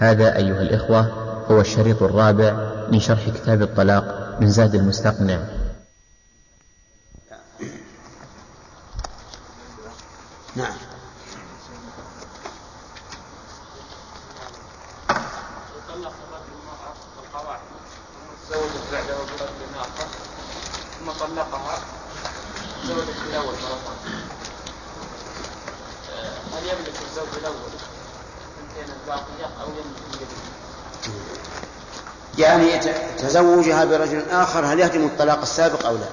هذا أيها الإخوة هو الشريط الرابع من شرح كتاب الطلاق من زاد المستقنع. نعم طلق الرجل المرأة القواعد ثم تزوجت بعده برجل آخر ثم طلقها تزوجت بالأول مرة ثانية آه، هل يملك الزوج الأول الثنتين الباقية أو يملك الجديد؟ يعني ت- تزوجها برجل آخر هل يهدم الطلاق السابق أو لا؟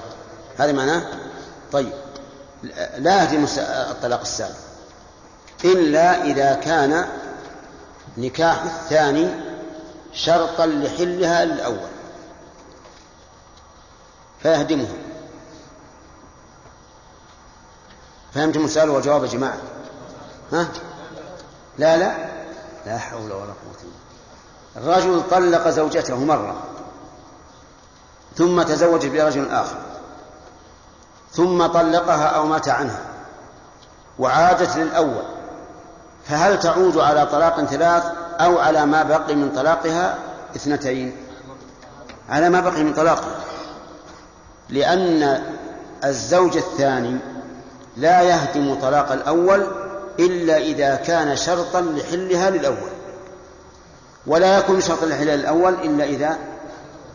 هذا معناه؟ طيب. لا يهدم الطلاق السابق. إلا إذا كان نكاح الثاني شرطا لحلها للأول فيهدمه. فهمتم السؤال والجواب يا جماعة؟ ها؟ لا لا. لا حول ولا قوة إلا بالله. الرجل طلق زوجته مرة. ثم تزوج برجل آخر. ثم طلقها أو مات عنها. وعادت للأول. فهل تعود على طلاق ثلاث أو على ما بقي من طلاقها اثنتين؟ على ما بقي من طلاقها. لأن الزوج الثاني لا يهدم طلاق الأول إلا إذا كان شرطا لحلها للأول. ولا يكون شرطا لحلها للأول إلا إذا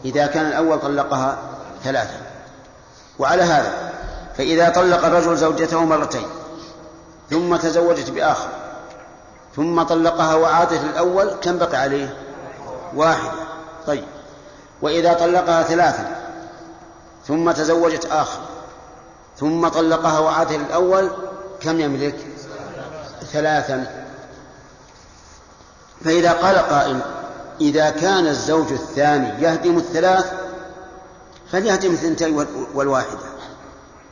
إذا كان الأول طلقها ثلاثة. وعلى هذا فإذا طلق الرجل زوجته مرتين ثم تزوجت بآخر ثم طلقها وعادت للأول كم بقي عليه؟ واحدة. طيب. وإذا طلقها ثلاثا ثم تزوجت آخر ثم طلقها وعادت للأول كم يملك؟ ثلاثا فإذا قال قائل إذا كان الزوج الثاني يهدم الثلاث فليهدم الثنتين والواحدة.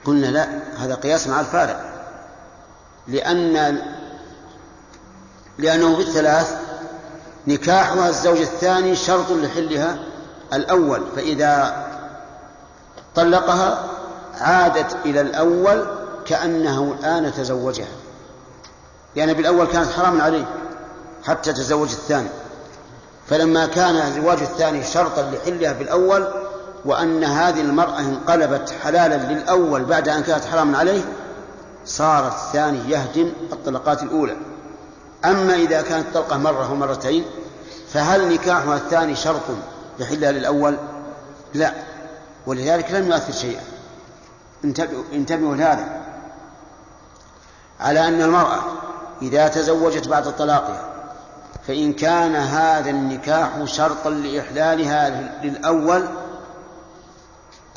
قلنا لا هذا قياس مع الفارق. لأن لأنه بالثلاث نكاحها الزوج الثاني شرط لحلها الأول. فإذا طلقها عادت إلى الأول كأنه الآن تزوجها. لأن يعني بالأول كانت حراما عليه حتى تزوج الثاني. فلما كان الزواج الثاني شرطا لحلها بالأول وأن هذه المرأة انقلبت حلالا للأول بعد أن كانت حراما عليه صار الثاني يهدم الطلقات الأولى. أما إذا كانت طلقة مرة ومرتين فهل نكاحها الثاني شرط لحلها للأول؟ لا ولذلك لم يؤثر شيئا. انتبهوا, انتبهوا لهذا. على أن المرأة إذا تزوجت بعد طلاقها فإن كان هذا النكاح شرطا لإحلالها للأول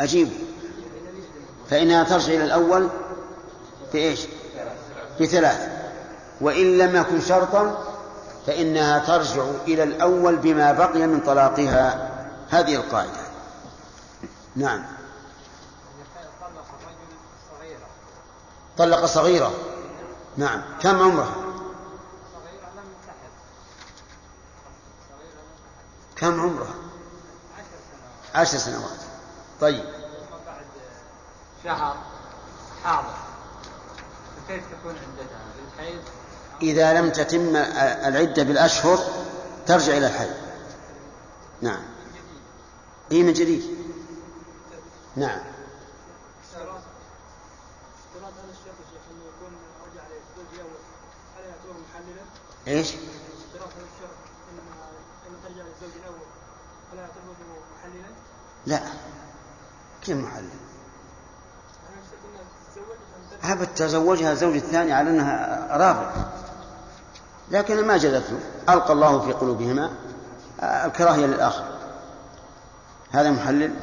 أجيب. فإنها ترجع إلى الأول بإيش؟ بثلاث. وإن لم يكن شرطا فإنها ترجع إلى الأول بما بقي من طلاقها. هذه القاعدة. نعم. طلق صغيرة. نعم. كم عمرها؟ كم عمرها؟ عشر سنوات. طيب. شهر حاضر. تكون عدتها إذا لم تتم العدة بالأشهر ترجع إلى الحي نعم. هي من جديد. نعم. اشتراط هذا الشرط يا شيخ انه يكون رجع للزوج الأول هل يعتبر محللا؟ إيش؟ اشتراط هذا الشرط انما ان ترجع للزوج الأول هل يعتبر محللا؟ لا. كيف محلل؟ هبت تزوجها الزوج الثاني على أنها راغب لكن ما جدته ألقى الله في قلوبهما الكراهية للآخر. هذا محلل؟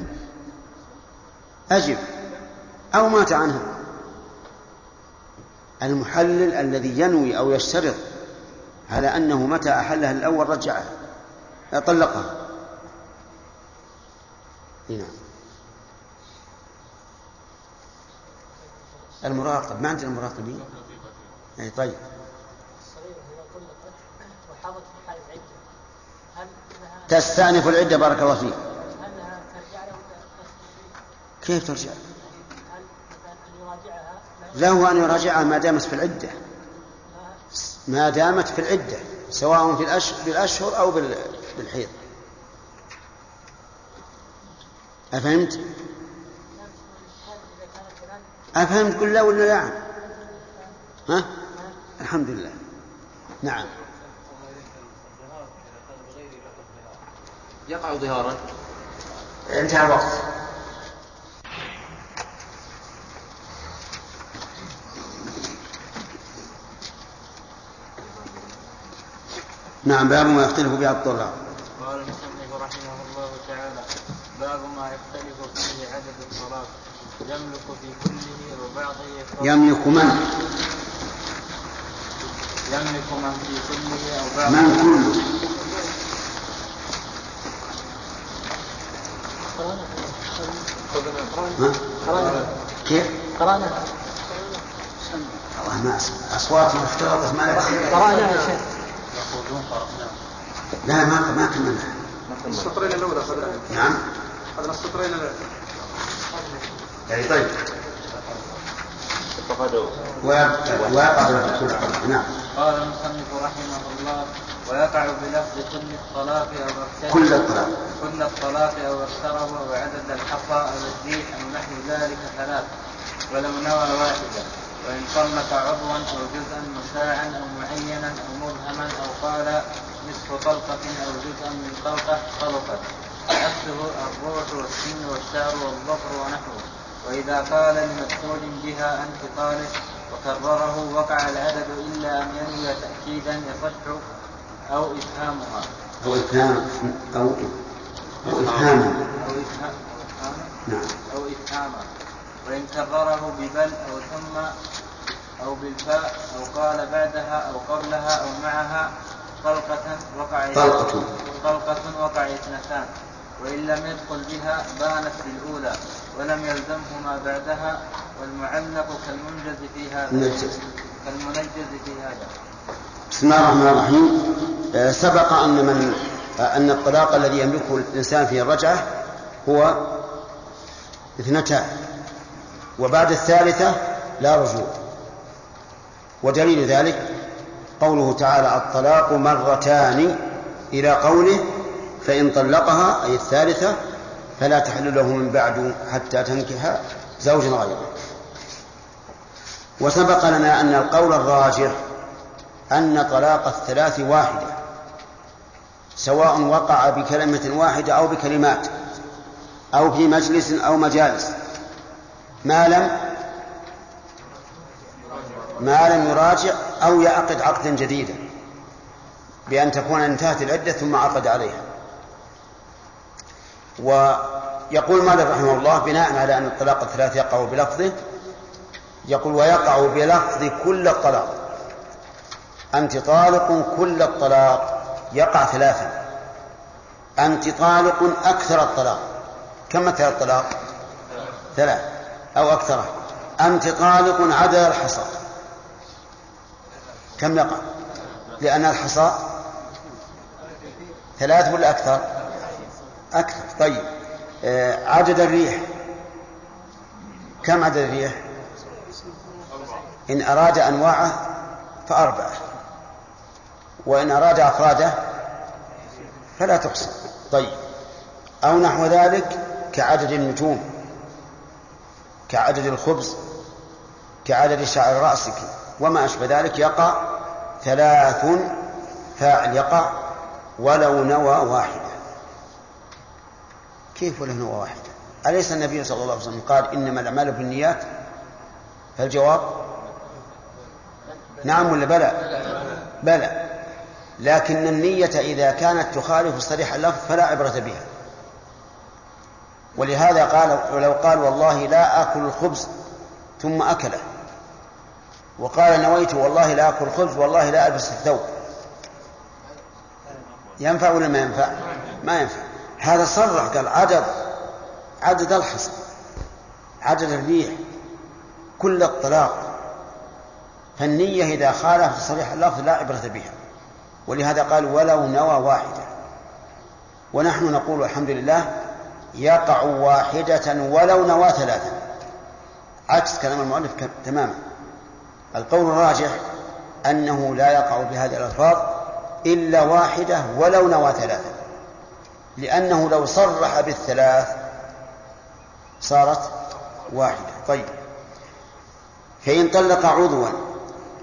أجب. أو مات عنها. المحلل الذي ينوي أو يشترط على أنه متى أحلها الأول رجعها طلقها نعم. المراقب ما عندنا مراقبين أي طيب. تستأنف العدة بارك الله فيك؟ كيف ترجع؟ له أن يراجعها ما دامت في العدة. ما دامت في العدة سواء في الأشهر أو بال- بالحيض. أفهمت؟ أفهمت قل لا ولا لا؟ ها؟ الحمد لله. نعم. يقع ظهارا. انتهى الوقت. نعم باب ما يختلف به الطلاب قال المصنف رحمه الله تعالى باب ما يختلف فيه عدد الصلاة يملك في كله وبعضه يملك من؟ يملك من في كله أو بعضه من كله. كيف؟ قرأنا. والله ما أصواتهم اختلطت ما لك قرأنا يا شيخ. لا ما ما كملنا. السطرين الأولى نعم. السطرين الأولى. يعني طيب ويقع كل قلب نعم. قال المصنف رحمه الله ويقع بلفظ كل الطلاق أو أكثره كل الطلاق كل الطلاق أو أكثره أو عدد الحصى أو الريح أو نحو ذلك ثلاث. ولو نوى واحدا. وإن طلق عضوا أو جزءا مشاعا أو معينا أو مبهما أو قال نصف طلقة أو جزءا من طلقة طلقت عكسه الروح والسن والشعر والظفر ونحوه. وإذا قال لمدخول بها أنت طالق وكرره وقع العدد إلا أن ينوي تأكيدا يصح أو إفهامها. أو إفهام أو أو إفهام. أو إفهام نعم. أو إفهاما وإن كرره ببل أو ثم أو بالفاء أو قال بعدها أو قبلها أو معها طلقة وقع طلقة. طلقة وقع اثنتان. وإن لم يدخل بها بانت بالأولى ولم يلزمه ما بعدها والمعلق كالمنجز في هذا. منجز. كالمنجز في هذا. بسم الله الرحمن الرحيم. آه، سبق أن من آه، أن الطلاق الذي يملكه الإنسان في الرجعة هو اثنتان. وبعد الثالثة لا رجوع. ودليل ذلك قوله تعالى الطلاق مرتان إلى قوله فإن طلقها أي الثالثة فلا تحل له من بعد حتى تنكح زوجا غيره. وسبق لنا أن القول الراجح أن طلاق الثلاث واحدة سواء وقع بكلمة واحدة أو بكلمات أو في مجلس أو مجالس. ما لم ما لم يراجع أو يعقد عقدا جديدا بأن تكون انتهت العدة ثم عقد عليها. ويقول مالك رحمه الله بناء على أن الطلاق الثلاث يقع بلفظه يقول ويقع بلفظ كل الطلاق. أنت طالق كل الطلاق يقع ثلاثا. أنت طالق أكثر الطلاق. كم مثل الطلاق؟ ثلاث أو أكثره أنت طالق عدد الحصى. كم يقع؟ لأن الحصى ثلاث ولا أكثر؟ أكثر. طيب آه، عدد الريح. كم عدد الريح؟ إن أراد أنواعه فأربعة. وإن أراد أفراده فلا تحصى طيب أو نحو ذلك كعدد النجوم كعدد الخبز كعدد شعر رأسك. وما أشبه ذلك يقع ثلاث فاعل يقع ولو نوى واحدة. كيف ولو نوى واحدة أليس النبي صلى الله عليه وسلم قال إنما الأعمال بالنيات؟ فالجواب نعم ولا بلى؟ بلى. لكن النية إذا كانت تخالف صريح اللفظ فلا عبرة بها. ولهذا قال ولو قال والله لا آكل الخبز ثم أكله. وقال نويت والله لا آكل الخبز والله لا ألبس الثوب. ينفع ولا ما ينفع؟ ما ينفع. هذا صرح قال عدد عدد الحصى عدد الريح كل الطلاق. فالنية إذا خالفت صريح اللفظ لا عبرة بها. ولهذا قال ولو نوى واحدة. ونحن نقول الحمد لله يقع واحدة ولو نوى ثلاثة. عكس كلام المؤلف تماما. القول الراجح أنه لا يقع بهذه الألفاظ إلا واحدة ولو نوى ثلاثة. لأنه لو صرح بالثلاث صارت واحدة. طيب. فإن طلق عضوا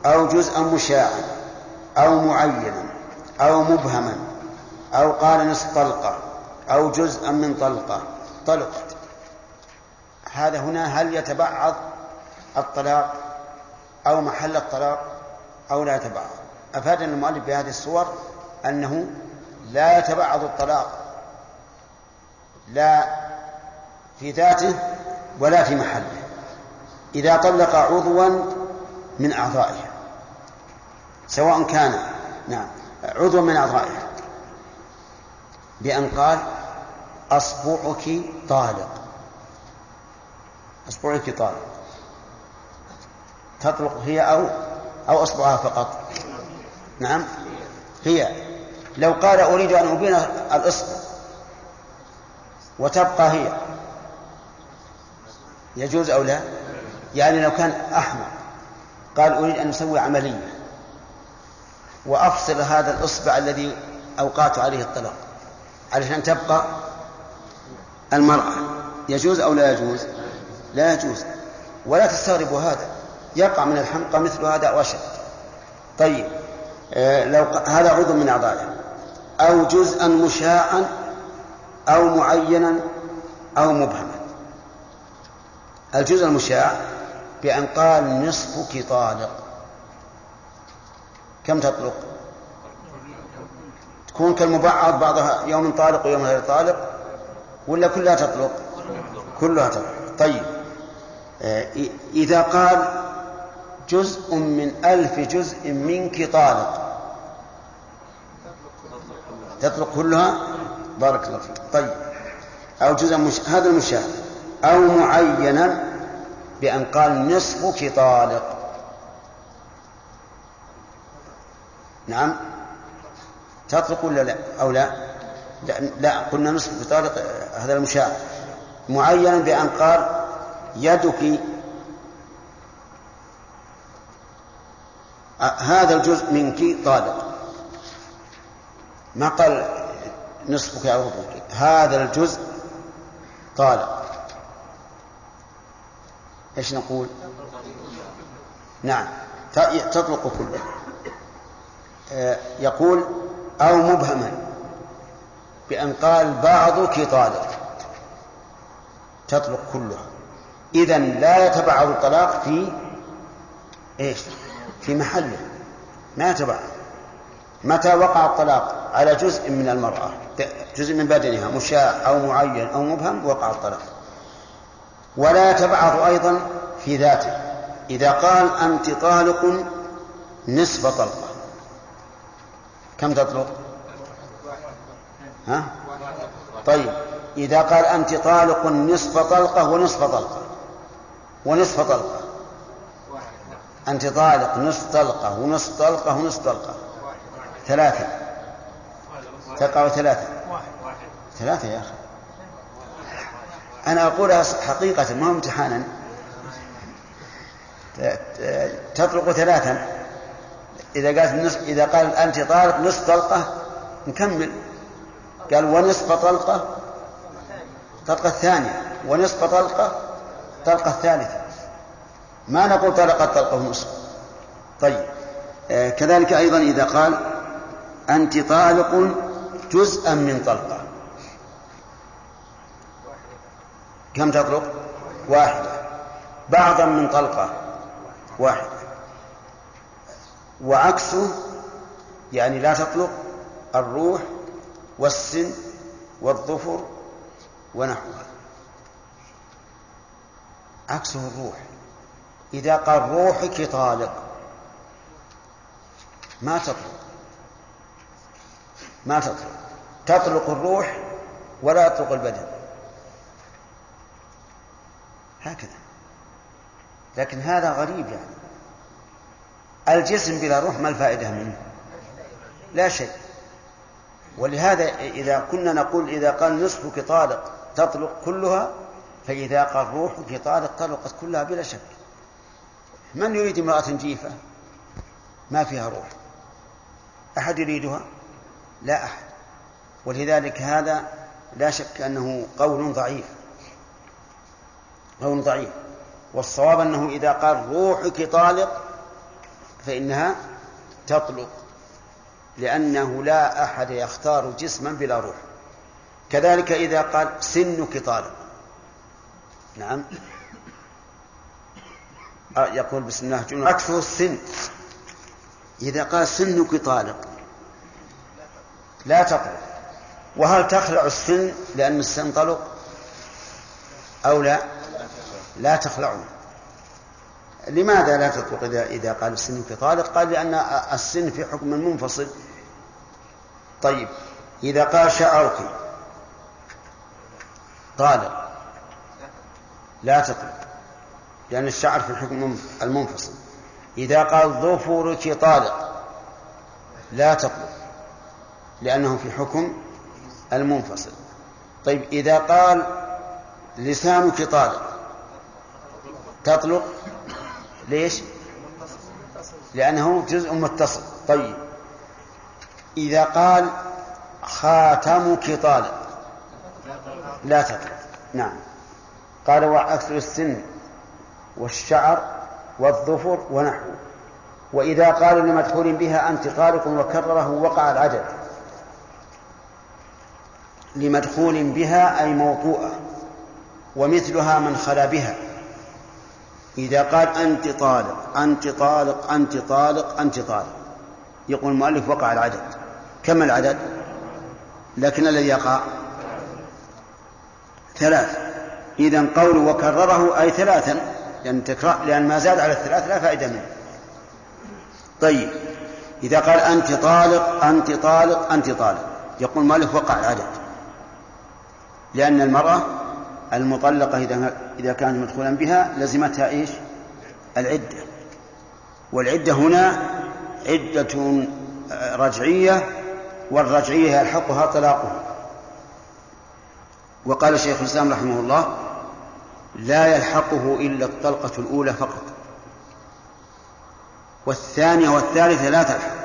أو جزءا مشاعا أو معينا أو مبهما أو قال نصف طلقة أو جزءا من طلقة طلقت هذا هنا هل يتبعض الطلاق أو محل الطلاق أو لا يتبعض؟ أفادنا المؤلف بهذه الصور أنه لا يتبعض الطلاق لا في ذاته ولا في محله. إذا طلق عضوا من أعضائه سواء كان نعم عضوا من أعضائه بأن قال أصبعك طالق. أصبعك طالق. تطلق هي أو أو أصبعها فقط. نعم هي. لو قال أريد أن أبين الإصبع وتبقى هي. يجوز أو لا؟ يعني لو كان أحمق قال أريد أن أسوي عملية وأفصل هذا الإصبع الذي أوقعت عليه الطلاق علشان تبقى المرأة. يجوز أو لا يجوز؟ لا يجوز. ولا تستغربوا هذا. يقع من الحمقى مثل هذا أو أشد طيب آه، لو هذا عضو من أعضائه. أو جزءا مشاعا أو معينا أو مبهما. الجزء المشاع بأن قال نصفك طالق. كم تطلق؟ تكون كالمبعض بعضها يوم طالق ويوم غير طالق ولا كلها تطلق؟ كلها تطلق. طيب. آه، إذا قال جزء من ألف جزء منك طالق. تطلق كلها؟ بارك الله فيك. طيب. أو جزء مش... هذا المشاة أو معينا بأن قال نصفك طالق نعم. تطلق ولا لا؟ أو لا؟ لا, لا قلنا نصفك طالق هذا المشاة معينا بأن قال يدك. هذا الجزء منك طالق. ما قال نصفك أو ربعك هذا الجزء طالق إيش نقول؟ نعم. تطلق كله آه، يقول أو مبهما بأن قال بعضك طالق تطلق كلها. إذا لا يتبعض الطلاق في إيش؟ في محله. ما يتبعض. متى وقع الطلاق؟ على جزء من المرأة. جزء من بدنها مشاع أو معين أو مبهم وقع الطلاق. ولا يتبعض أيضا في ذاته. إذا قال أنت طالق نصف طلقة. كم تطلق؟ ها؟ طيب إذا قال أنت طالق نصف طلقة ونصف طلقة. ونصف طلقة. أنت طالق نصف طلقة ونصف طلقة ونصف طلقة. ثلاثة. تقع ثلاثة. ثلاثة يا أخي. أنا أقولها حقيقة ما هو امتحانا. تطلق ثلاثا إذا قالت نصف إذا قال أنت طالق نصف طلقة نكمل. قال ونصف طلقة طلقة الثانية. ونصف طلقة طلقة الثالثة. ما نقول طلقت طلقة ونصف. طيب. آه كذلك أيضا إذا قال أنت طالق جزءا من طلقة. كم تطلق؟ واحدة. بعضا من طلقة. واحدة. وعكسه يعني لا تطلق الروح والسن والظفر ونحوها. عكسه الروح. إذا قال روحك طالق ما تطلق. ما تطلق. تطلق الروح ولا يطلق البدن. هكذا. لكن هذا غريب يعني. الجسم بلا روح ما الفائدة منه؟ لا شيء. ولهذا إذا كنا نقول إذا قال نصفك طالق تطلق كلها فإذا قال روحك طالق طلقت كلها بلا شك. من يريد امرأة جيفة؟ ما فيها روح. أحد يريدها؟ لا أحد. ولذلك هذا لا شك أنه قول ضعيف. قول ضعيف. والصواب أنه إذا قال روحك طالق فإنها تطلق لأنه لا أحد يختار جسما بلا روح. كذلك إذا قال سنك طالق. نعم. يقول بسم الله جنة أكثر السن. إذا قال سنك طالق لا تطلق وهل تخلع السن لأن السن طلق أو لا؟ لا تخلعه لماذا لا تطلق إذا إذا قال السن في طالق قال لأن السن في حكم منفصل. طيب إذا قال شعرك طالق لا تطلق لأن الشعر في الحكم المنفصل. إذا قال ظفرك طالق لا تطلق. لأنه في حكم المنفصل. طيب إذا قال لسانك طالق تطلق ليش؟ لأنه جزء متصل. طيب إذا قال خاتمك طالق لا تطلق. نعم. قال وأكثر السن والشعر والظفر ونحوه. وإذا قال لمدخول بها أنت طالق وكرره وقع العدد لمدخول بها أي موطوءة ومثلها من خلا بها. إذا قال أنت طالق أنت طالق أنت طالق أنت طالق. يقول المؤلف وقع العدد. كم العدد؟ لكن الذي يقع ثلاث. إذا قول وكرره أي ثلاثا لأن تكرار لأن ما زاد على الثلاث لا فائدة منه. طيب إذا قال أنت طالق أنت طالق أنت طالق. يقول المؤلف وقع العدد. لأن المرأة المطلقة إذا إذا كان مدخولا بها لزمتها إيش؟ العدة. والعدة هنا عدة رجعية والرجعية يلحقها طلاقها. وقال شيخ الإسلام رحمه الله لا يلحقه إلا الطلقة الأولى فقط. والثانية والثالثة لا تلحق.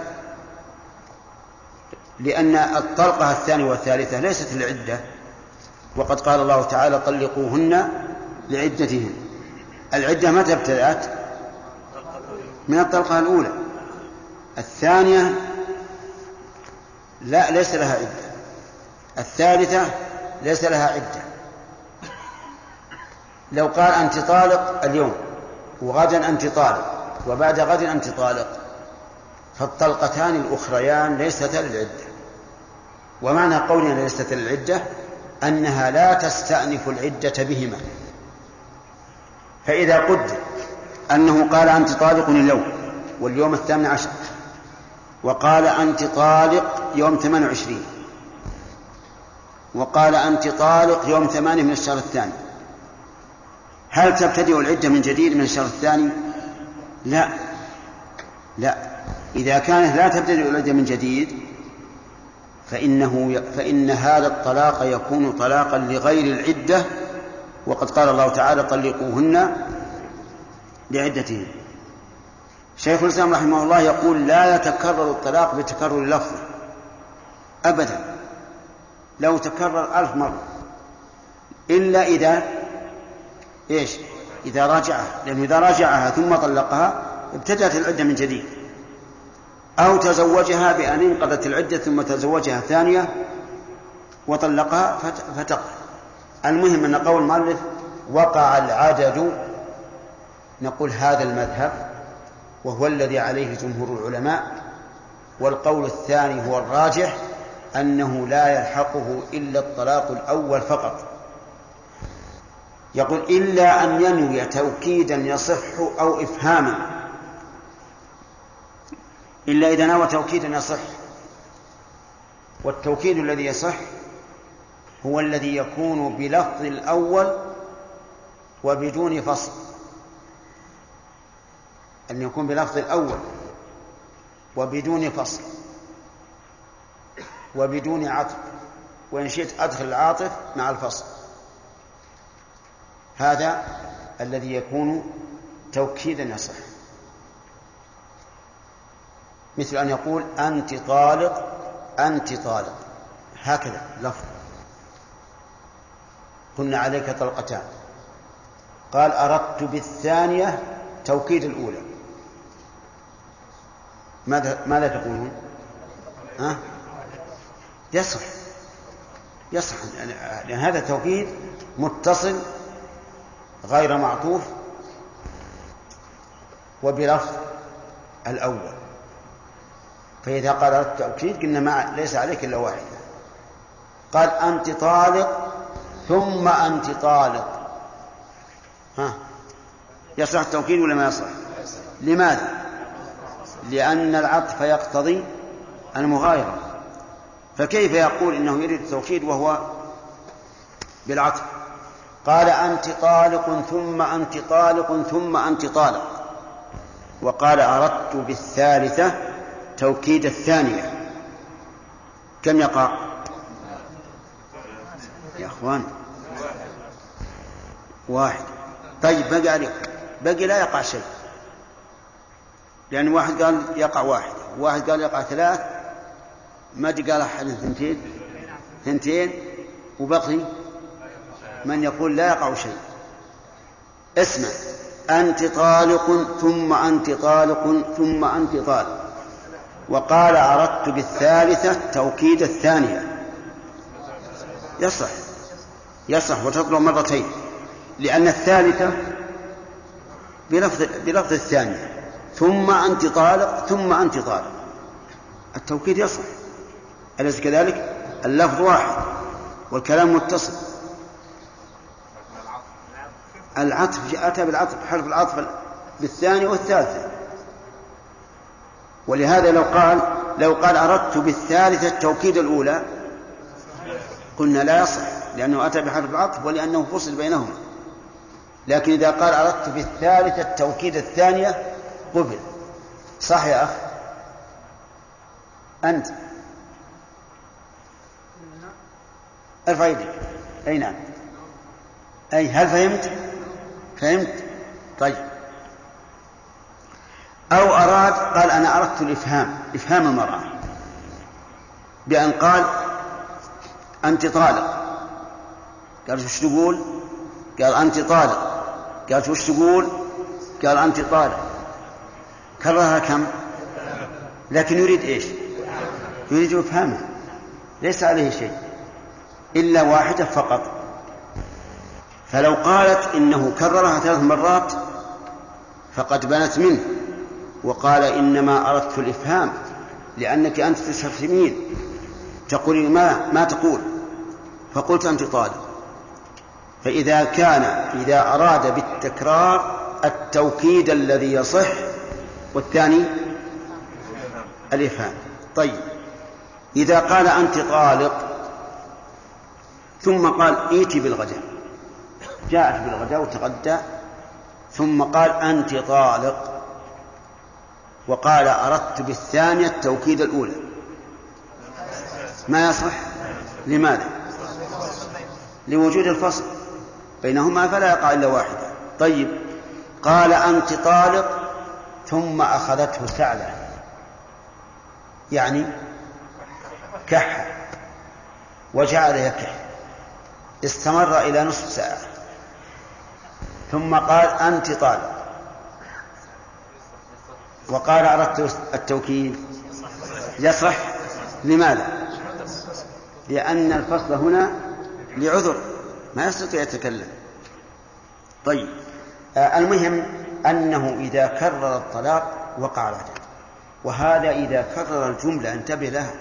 لأن الطلقة الثانية والثالثة ليست للعدة وقد قال الله تعالى طلقوهن لعدتهن. العدة متى ابتدأت؟ من الطلقة الأولى. الثانية لا ليس لها عدة. الثالثة ليس لها عدة. لو قال أنت طالق اليوم وغدا أنت طالق وبعد غد أنت طالق فالطلقتان الأخريان ليستا للعدة. ومعنى قولنا ليست للعدة؟ أنها لا تستأنف العدة بهما. فإذا قدر أنه قال أنت طالق اليوم واليوم الثامن عشر وقال أنت طالق يوم ثمان وعشرين وقال أنت طالق يوم ثمانية من الشهر الثاني. هل تبتدئ العدة من جديد من الشهر الثاني؟ لا. لا. إذا كانت لا تبتدئ العدة من جديد فإنه فإن هذا الطلاق يكون طلاقا لغير العدة وقد قال الله تعالى طلقوهن لعدتهن. شيخ الإسلام رحمه الله يقول لا يتكرر الطلاق بتكرر لفظه أبدا لو تكرر ألف مرة. إلا إذا إيش؟ إذا راجعها لأنه إذا راجعها ثم طلقها ابتدأت العدة من جديد. أو تزوجها بأن انقضت العدة ثم تزوجها ثانية وطلقها فتقع. المهم أن قول المؤلف وقع العدد نقول هذا المذهب وهو الذي عليه جمهور العلماء والقول الثاني هو الراجح أنه لا يلحقه إلا الطلاق الأول فقط. يقول إلا أن ينوي توكيدا يصح أو إفهاما. إلا إذا نوى توكيدا يصح. والتوكيد الذي يصح هو الذي يكون بلفظ الأول وبدون فصل. أن يكون بلفظ الأول وبدون فصل. وبدون عطف. وإن شئت أدخل العاطف مع الفصل. هذا الذي يكون توكيدا يصح. مثل أن يقول أنت طالق أنت طالق. هكذا لفظ. قلنا عليك طلقتان. قال أردت بالثانية توكيد الأولى. ماذا ماذا تقولون؟ ها؟ يصح. يصح. لأن هذا توكيد متصل غير معطوف وبلفظ الأول. فإذا قال أردت توكيد قلنا ما ليس عليك إلا واحدة قال أنت طالق ثم أنت طالق. ها؟ يصح التوكيد ولا ما يصح؟ لماذا؟ لأن العطف يقتضي المغايرة. فكيف يقول إنه يريد التوكيد وهو بالعطف؟ قال أنت طالق ثم أنت طالق ثم أنت طالق. وقال أردت بالثالثة توكيد الثانية. كم يقع؟ يا أخوان. واحد. طيب بقي عليك. بقي لا يقع شيء. لأن واحد قال يقع واحد. واحد قال يقع ثلاث. ما قال أحد ثنتين. ثنتين. وبقي من يقول لا يقع شيء. اسمع. أنت طالق ثم أنت طالق ثم أنت طالق. وقال أردت بالثالثة توكيد الثانية. يصح. يصح وتطلع مرتين. لأن الثالثة بلفظ بلفظ الثانية. ثم أنت طالق ثم أنت طالق. التوكيد يصح. أليس كذلك؟ اللفظ واحد. والكلام متصل. العطف أتى بالعطف حرف العطف بالثانية والثالثة. ولهذا لو قال لو قال أردت بالثالثة التوكيد الأولى قلنا لا يصح لأنه أتى بحرف العطف ولأنه فصل بينهما. لكن إذا قال أردت بالثالثة التوكيد الثانية قبل. صح يا أخ أنت؟ ارفع يدك. أي نعم. أي هل فهمت؟ فهمت. طيب. أو أراد قال أنا أردت الإفهام إفهام المرأة. بأن قال أنت طالق. قال وش تقول؟ قال أنت طالق. قالت وش تقول؟ قال أنت طالق. كررها كم؟ لكن يريد إيش؟ يريد إفهامها ليس عليه شيء. إلا واحدة فقط. فلو قالت إنه كررها ثلاث مرات فقد بنت منه. وقال إنما أردت الإفهام لأنك أنت تستفهمين تقولين ما ما تقول؟ فقلت أنت طالب. فإذا كان إذا أراد بالتكرار التوكيد الذي يصح والثاني الإفهام. طيب. إذا قال أنت طالق ثم قال ائتي بالغداء. جاءت بالغداء وتغدى ثم قال أنت طالق وقال أردت بالثانية التوكيد الأولى. ما يصح؟ لماذا؟ لوجود الفصل بينهما فلا يقع إلا واحدة. طيب قال أنت طالق ثم أخذته سعلة يعني كح وجعل يكح استمر إلى نصف ساعة. ثم قال أنت طالق. وقال أردت التوكيد يصح. لماذا؟ لأن الفصل هنا لعذر. ما يستطيع يتكلم. طيب. آه المهم أنه إذا كرر الطلاق وقع العدد وهذا إذا كرر الجملة انتبه لها.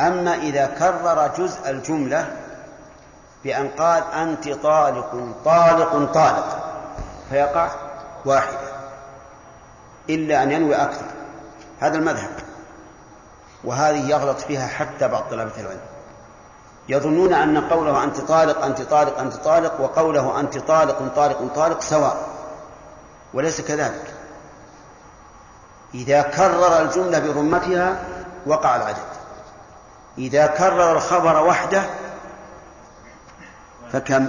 أما إذا كرر جزء الجملة بأن قال أنت طالق طالق طالق فيقع واحدة. إلا أن ينوي أكثر. هذا المذهب. وهذه يغلط فيها حتى بعض طلبة العلم. يظنون أن قوله أنت طالق أنت طالق أنت طالق وقوله أنت طالق طالق طالق سواء. وليس كذلك. إذا كرر الجملة برمتها وقع العدد. إذا كرر الخبر وحده فكم؟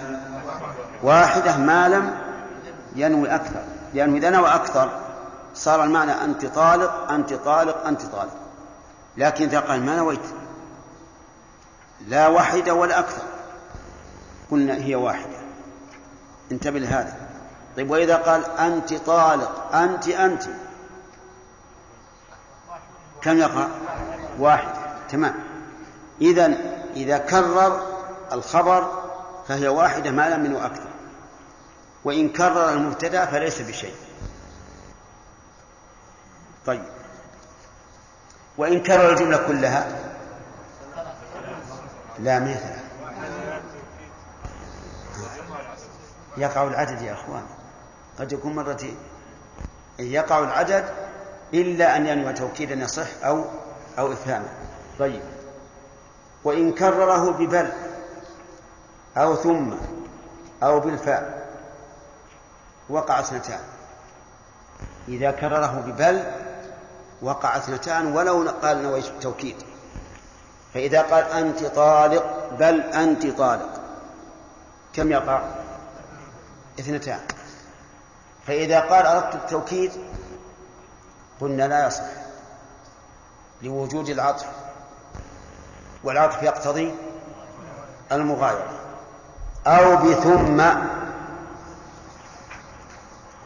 واحدة ما لم ينوي أكثر. لأنه إذا نوى أكثر صار المعنى أنت طالق أنت طالق أنت طالق. لكن إذا قال ما نويت؟ لا واحدة ولا أكثر. قلنا هي واحدة. انتبه لهذا. طيب وإذا قال أنت طالق أنت أنت. كم يقع واحد. تمام. إذا إذا كرر الخبر فهي واحدة ما لم منه أكثر. وإن كرر المبتدأ فليس بشيء. طيب. وإن كرر الجملة كلها؟ لا مثل يقع العدد يا أخوان. قد يكون مرتين. يقع العدد إلا أن ينوي توكيدا يصح أو أو إفهاما طيب. وإن كرره ببل أو ثم أو بالفاء وقع اثنتان. إذا كرره ببل وقع اثنتان ولو قال نويت التوكيد. فإذا قال أنت طالق بل أنت طالق. كم يقع؟ اثنتان. فإذا قال أردت التوكيد قلنا لا يصح لوجود العطف. والعطف يقتضي المغايرة. أو بثم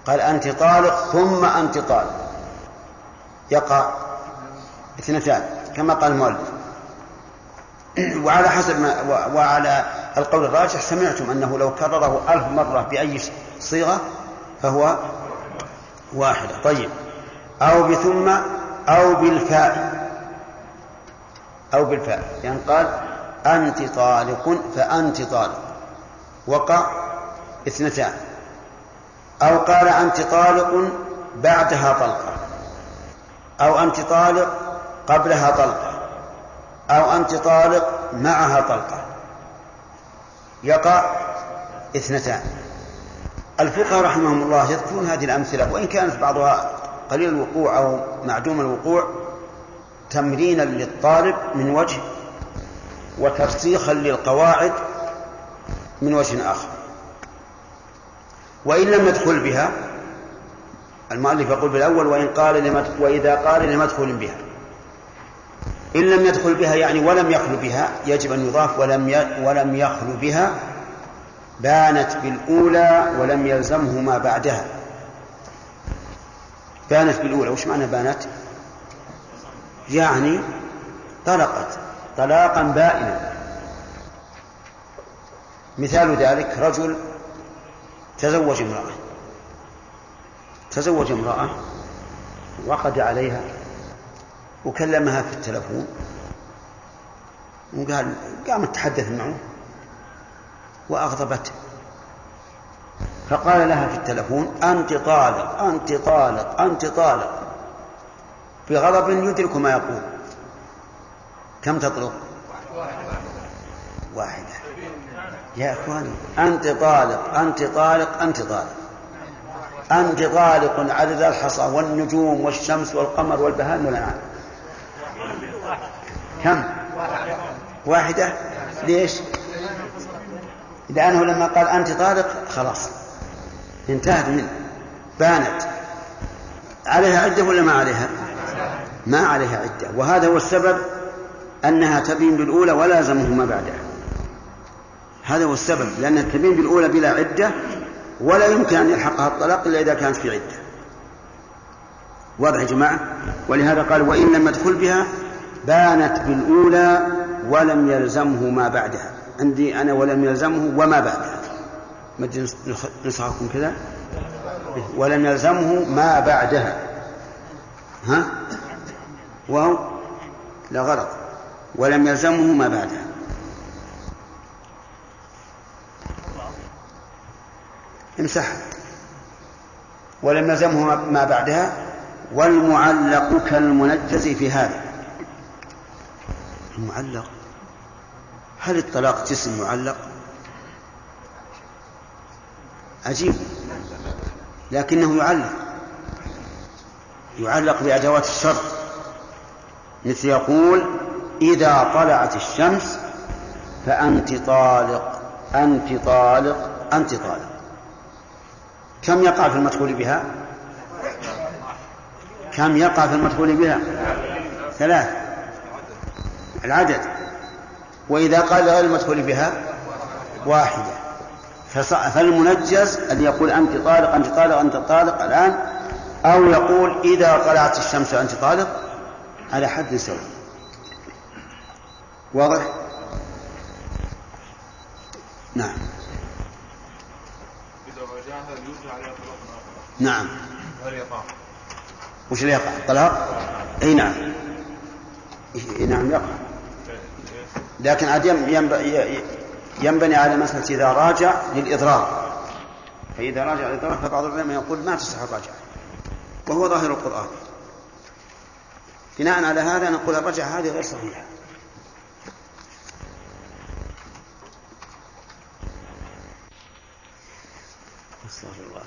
قال أنت طالق ثم أنت طالق. يقع اثنتان كما قال المؤلف. وعلى حسب ما وعلى القول الراجح سمعتم أنه لو كرره ألف مرة بأي صيغة فهو واحدة طيب. أو بثم أو بالفاء. أو بالفاء. يعني قال أنت طالق فأنت طالق. وقع اثنتان. أو قال أنت طالق بعدها طلقة. أو أنت طالق قبلها طلقة أو أنت طالق معها طلقة. يقع اثنتان. الفقهاء رحمهم الله يذكرون هذه الأمثلة وإن كانت بعضها قليل الوقوع أو معدوم الوقوع تمرينا للطالب من وجه وترسيخا للقواعد من وجه آخر. وإن لم يدخل بها المؤلف يقول بالأول وإن قال وإذا قال لم يدخل بها. إن لم يدخل بها يعني ولم يخل بها يجب أن يضاف ولم ولم يخل بها بانت بالأولى ولم يلزمه ما بعدها. بانت بالأولى وش معنى بانت؟ يعني طلقت طلاقا بائنا. مثال ذلك رجل تزوج امرأة. تزوج امرأة وقد عليها وكلمها في التلفون وقال قامت تحدث معه وأغضبته. فقال لها في التلفون أنت طالق أنت طالق أنت طالق. بغضب يدرك ما يقول. كم تطلق؟ واحدة. يا إخواني أنت طالق أنت طالق أنت طالق. أنت طالق عدد الحصى والنجوم والشمس والقمر والبهائم والأنعام. كم؟ واحدة؟ ليش؟ لأنه لما قال أنت طالق خلاص. انتهت منه. بانت. عليها عدة ولا ما عليها؟ ما عليها عدة. وهذا هو السبب أنها تبين بالأولى ولا بعدها. هذا هو السبب لأنها تبين بالأولى بلا عدة ولا يمكن أن يلحقها الطلاق إلا إذا كانت في عدة. واضح يا جماعة؟ ولهذا قال وإن لم يدخل بها بانت بالأولى ولم يلزمه ما بعدها. عندي أنا ولم يلزمه وما بعدها. ما نسخكم كذا؟ ولم يلزمه ما بعدها. ها؟ واو؟ لا غلط. ولم يلزمه ما بعدها. امسحها ولم يلزمه ما بعدها. والمعلق كالمنجز في هذا. المعلق؟ هل الطلاق جسم معلق؟ عجيب. لكنه يعلق. يعلق بأدوات الشرط مثل يقول إذا طلعت الشمس فأنت طالق أنت طالق أنت طالق. كم يقع في المدخول بها؟ كم يقع في المدخول بها؟ ثلاث. العدد. وإذا قال غير المدخول بها؟ واحدة. فالمنجز أن يقول أنت طالق أنت طالق أنت طالق الآن أو يقول إذا طلعت الشمس أنت طالق. على حد سواء. واضح؟ نعم. يرجع عليها طلاق نعم. هل يقع؟ وش اللي يقع؟ الطلاق؟ أي نعم. إيه نعم يقع. لكن عاد ينبني على مسألة إذا راجع للإضرار. فإذا راجع للإضرار فبعض العلماء يقول ما تصح الرجعة وهو ظاهر القرآن. بناء على هذا نقول الرجعة هذه غير صحيحة استغفر الله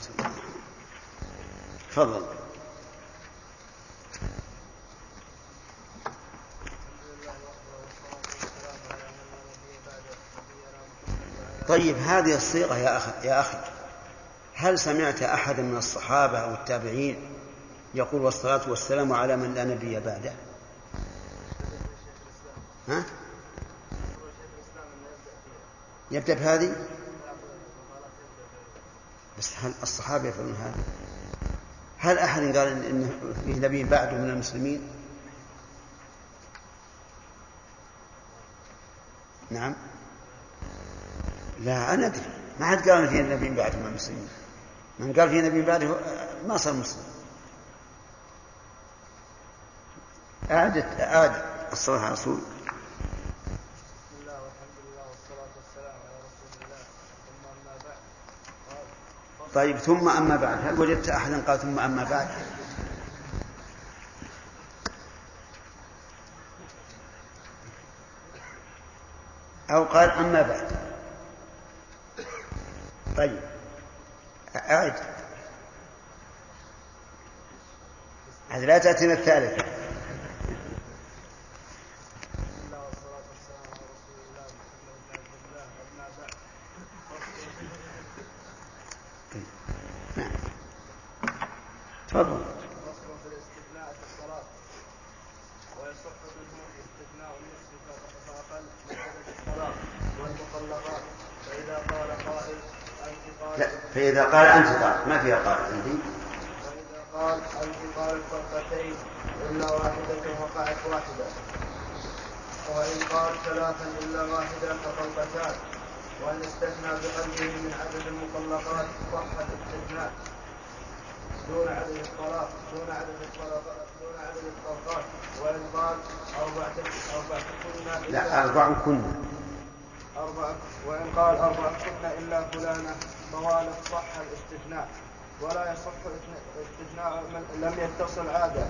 تفضل. طيب هذه الصيغة يا أخي يا أخي هل سمعت أحدا من الصحابة أو التابعين يقول والصلاة والسلام على من لا نبي بعده؟ ها؟ يبدأ بهذه؟ بس هل الصحابة يفعلون هذا؟ هل أحد قال إن فيه نبي بعده من المسلمين؟ نعم. لا أنا أدري. ما حد قال في نبي بعد من المسلمين. من قال في نبي بعده ما صار مسلم. أعدت أعد الصلاة على رسول بسم الله والحمد لله والصلاة والسلام على رسول الله ثم أما بعد قال طيب ثم أما بعد هل وجدت أحدا قال ثم أما بعد؟ أو قال أما بعد. طيب أعد. هذه لا تأتينا الثالثة بسم الله والصلاة والسلام على رسول الله محمد بن عبد الله أما بعد نعم تفضل فصل في الاستثناء في الصلاة ويصح منه استثناء النصف فأقل من عدد الصلاة والمطلقات فإذا قال قائل أنت قال لا فإذا قال أنت قال ما فيها قال عندي فإذا قال أنت قال فرقتين إلا واحدة وقعت واحدة وإن قال ثلاثا إلا واحدة فطلقتان وإن استثنى بقلبه من عدد المطلقات صح الاستثناء دون عدد الطلاق دون عدد الطلقات دون عدد الطلقات وإن قال أربعة أربعة كنا لا أربع كنا أربعة وإن قال أربعة كنا إلا فلانة موالد صح الاستثناء ولا يصح استثناء من لم يتصل عادة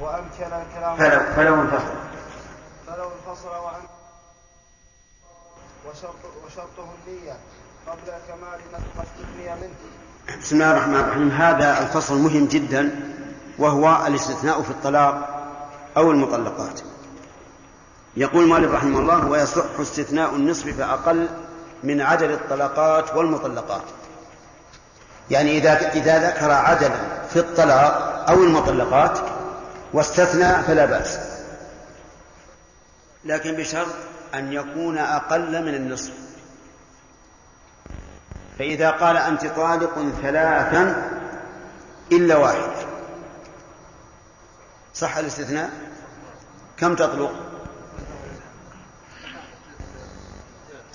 وأمكن الكلام فلو فلو انفصل فلو انفصل وعن وشرط وشرطه النية قبل كمال ما استثني منه بسم الله الرحمن الرحيم. هذا الفصل مهم جدا وهو الاستثناء في الطلاق أو المطلقات. يقول مالك رحمه الله ويصح استثناء النصف فأقل من عدد الطلقات والمطلقات. يعني إذا إذا ذكر عددا في الطلاق أو المطلقات واستثنى فلا بأس. لكن بشرط أن يكون أقل من النصف. فإذا قال أنت طالق ثلاثا إلا واحدة صح الاستثناء؟ كم تطلق؟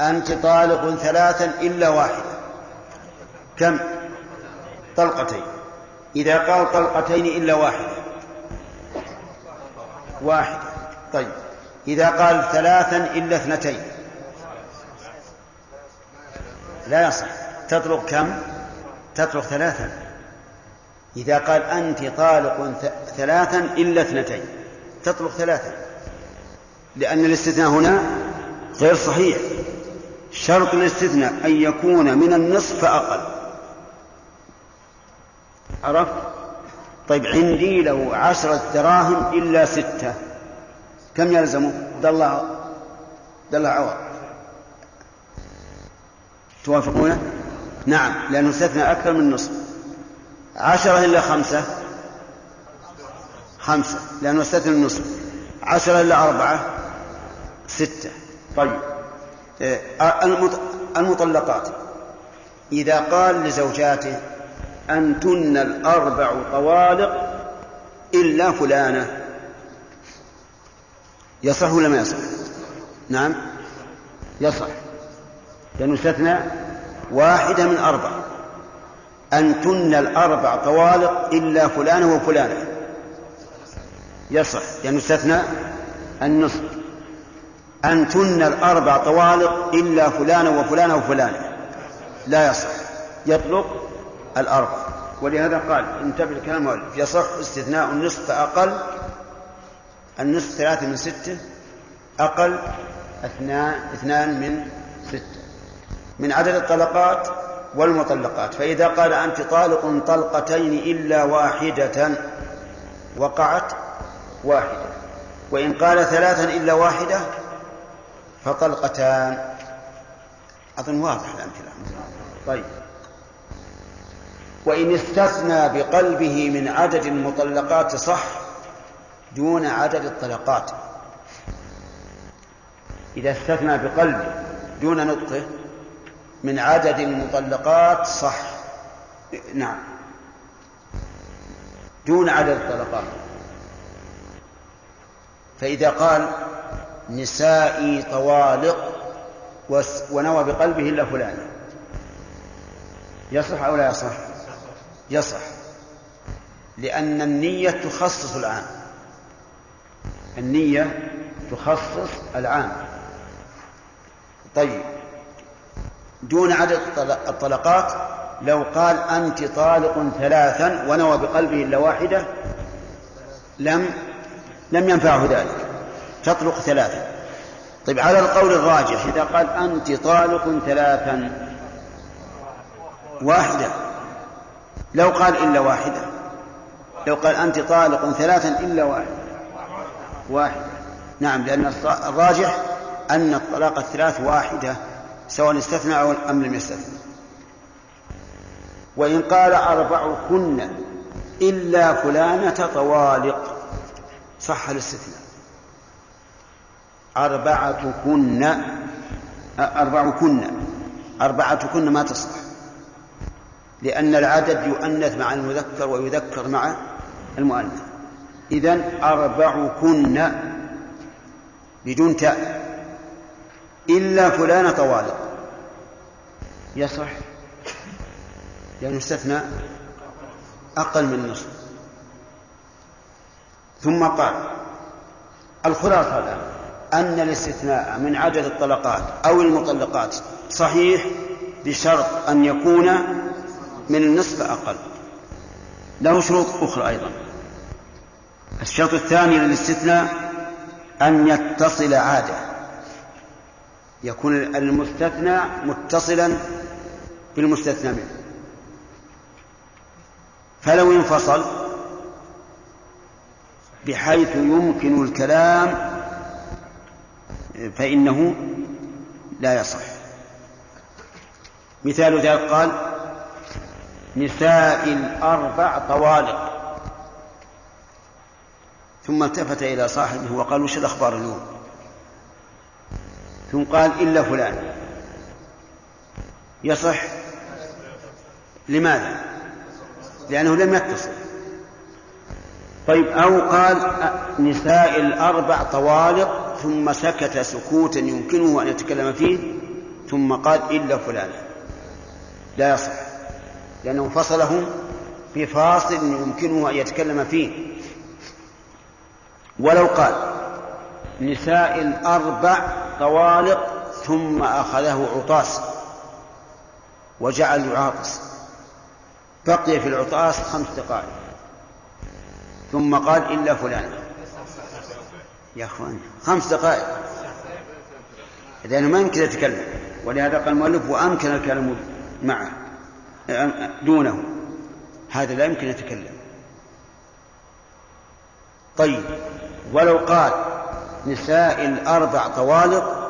أنت طالق ثلاثا إلا واحدة كم؟ طلقتين. إذا قال طلقتين إلا واحدة واحدة طيب. إذا قال ثلاثا إلا اثنتين. لا يصح. تطلق كم؟ تطلق ثلاثا. إذا قال أنت طالق ثلاثا إلا اثنتين. تطلق ثلاثا. لأن الاستثناء هنا غير صحيح. شرط الاستثناء أن يكون من النصف فأقل عرفت؟ طيب عندي له عشرة دراهم إلا ستة. كم يلزمه؟ دل دل عوض. توافقونه نعم لأنه استثنى أكثر من نصف. عشرة إلا خمسة؟ خمسة لأنه استثنى النصف عشرة إلا أربعة؟ ستة. طيب. آه، المط- المطلقات. إذا قال لزوجاته أنتن الأربع طوالق إلا فلانة. يصح ولا ما يصح؟ نعم. يصح. لأنه استثنى واحدة من أربع. أنتن الأربع طوالق إلا فلانة وفلانة. يصح لأنه استثنى النصف. أنتن الأربع طوالق إلا فلانة وفلانة وفلانة. لا يصح. يطلق الأربع. ولهذا قال انتبه لكلام المؤلف. يصح استثناء النصف فأقل. النصف ثلاثة من ستة أقل اثنان اثنان من ستة. من عدد الطلقات والمطلقات. فإذا قال أنت طالق طلقتين إلا واحدة وقعت واحدة. وإن قال ثلاثا إلا واحدة فطلقتان. أظن واضح الأمثلة طيب. وإن استثنى بقلبه من عدد المطلقات صح دون عدد الطلقات. إذا استثنى بقلبه دون نطقه من عدد المطلقات صح. نعم. دون عدد الطلقات. فإذا قال نسائي طوالق ونوى بقلبه إلا فلان. يصح أو لا يصح؟ يصح. لأن النية تخصص العام. النية تخصص العام. طيب. دون عدد الطل- الطلقات لو قال أنت طالق ثلاثا ونوى بقلبه إلا واحدة لم لم ينفعه ذلك. تطلق ثلاثا. طيب على القول الراجح إذا قال أنت طالق ثلاثا واحدة لو قال إلا واحدة لو قال أنت طالق ثلاثا إلا واحدة واحدة. نعم لأن الراجح أن الطلاق الثلاث واحدة سواء استثنى أو أم لم يستثنى. وإن قال أربعكن إلا فلانة طوالق صح الاستثناء. أربعتكن أربعكن أربعتكن ما تصح لأن العدد يؤنث مع المذكر ويذكر مع المؤنث. إذن أربعكن بدون تاء. إلا فلان طوالق يصح لأنه استثنى أقل من النصف. ثم قال الخلاصة الآن أن الاستثناء من عدد الطلقات أو المطلقات صحيح بشرط أن يكون من النصف أقل. له شروط أخرى أيضا. الشرط الثاني للاستثناء أن يتصل عادة. يكون المستثنى متصلا بالمستثنى منه. فلو انفصل بحيث يمكن الكلام فإنه لا يصح. مثال ذلك قال نساء الأربع طوالق. ثم التفت إلى صاحبه وقال وش الأخبار اليوم؟ ثم قال إلا فلان. يصح؟ لماذا؟ لأنه لم يتصل. طيب أو قال نساء الأربع طوالق ثم سكت سكوتا يمكنه أن يتكلم فيه ثم قال إلا فلان. لا يصح لأنه فصلهم بفاصل يمكنه أن يتكلم فيه. ولو قال نساء الأربع طوالق ثم أخذه عطاس وجعل يعاطس. بقي في العطاس خمس دقائق. ثم قال إلا فلان. يا أخوان خمس دقائق. لأنه ما يمكن يتكلم ولهذا قال المؤلف وأمكن الكلام معه دونه. هذا لا يمكن يتكلم طيب ولو قال نساء الأربع طوالق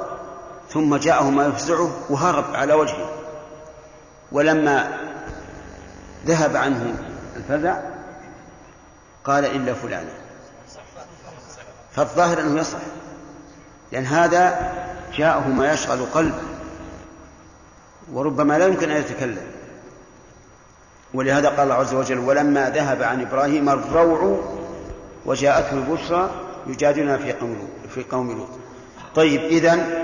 ثم جاءه ما يفزعه وهرب على وجهه. ولما ذهب عنه الفزع قال إلا فلانة فالظاهر أنه يصح لأن هذا جاءه ما يشغل قلبه وربما لا يمكن أن يتكلم. ولهذا قال الله عز وجل ولما ذهب عن إبراهيم الروع وجاءته البشرى يجادلنا في قوم في قوم لوط. طيب إذن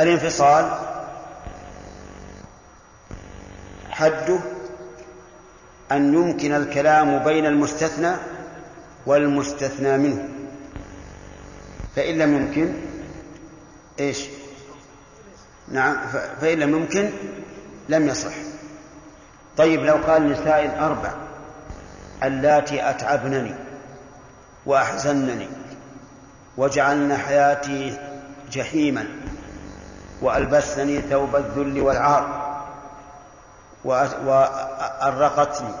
الانفصال حده أن يمكن الكلام بين المستثنى والمستثنى منه. فإن لم يمكن إيش؟ نعم فإن لم يمكن لم يصح. طيب لو قال النساء الأربع اللاتي أتعبنني. وأحزنني وجعلن حياتي جحيما وألبسني ثوب الذل والعار وأرقتني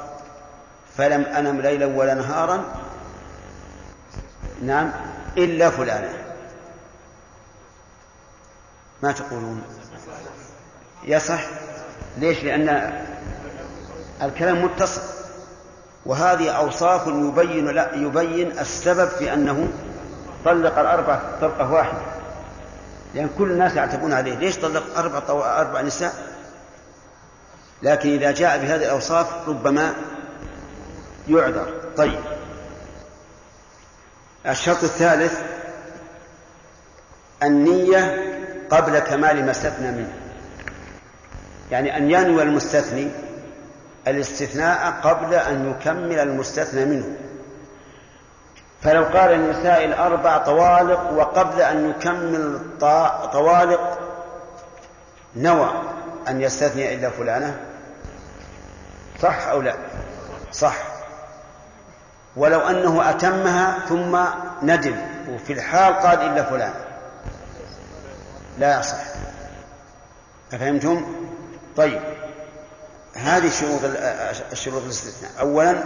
فلم أنم ليلا ولا نهارا نعم إلا فلانة. ما تقولون؟ يصح؟ ليش؟ لأن الكلام متصل. وهذه أوصاف يبين لا يبين السبب في أنه طلق الأربع طلقة واحدة. لأن كل الناس يعتبون عليه. ليش طلق أربع طو... أربع نساء؟ لكن إذا جاء بهذه الأوصاف ربما يعذر. طيب. الشرط الثالث النية قبل كمال ما استثنى منه. يعني أن ينوي المستثني الاستثناء قبل أن يكمل المستثنى منه. فلو قال النساء الأربع طوالق وقبل أن يكمل طوالق نوى أن يستثني إلا فلانة؟ صح أو لا؟ صح. ولو أنه أتمها ثم ندم وفي الحال قال إلا فلان. لا يصح. أفهمتم؟ طيب. هذه شروط الشروط الاستثناء. أولا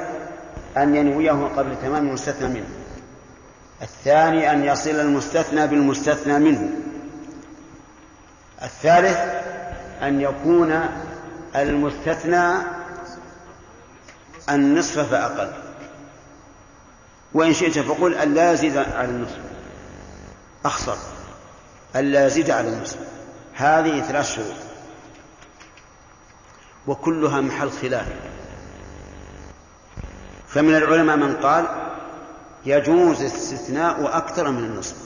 أن ينويه قبل تمام المستثنى منه. الثاني أن يصل المستثنى بالمستثنى منه. الثالث أن يكون المستثنى النصف فأقل. وإن شئت فقل أن لا يزيد على النصف. أخسر. أن لا يزيد على النصف. هذه ثلاث شروط. وكلها محل خلاف. فمن العلماء من قال يجوز استثناء أكثر من النصف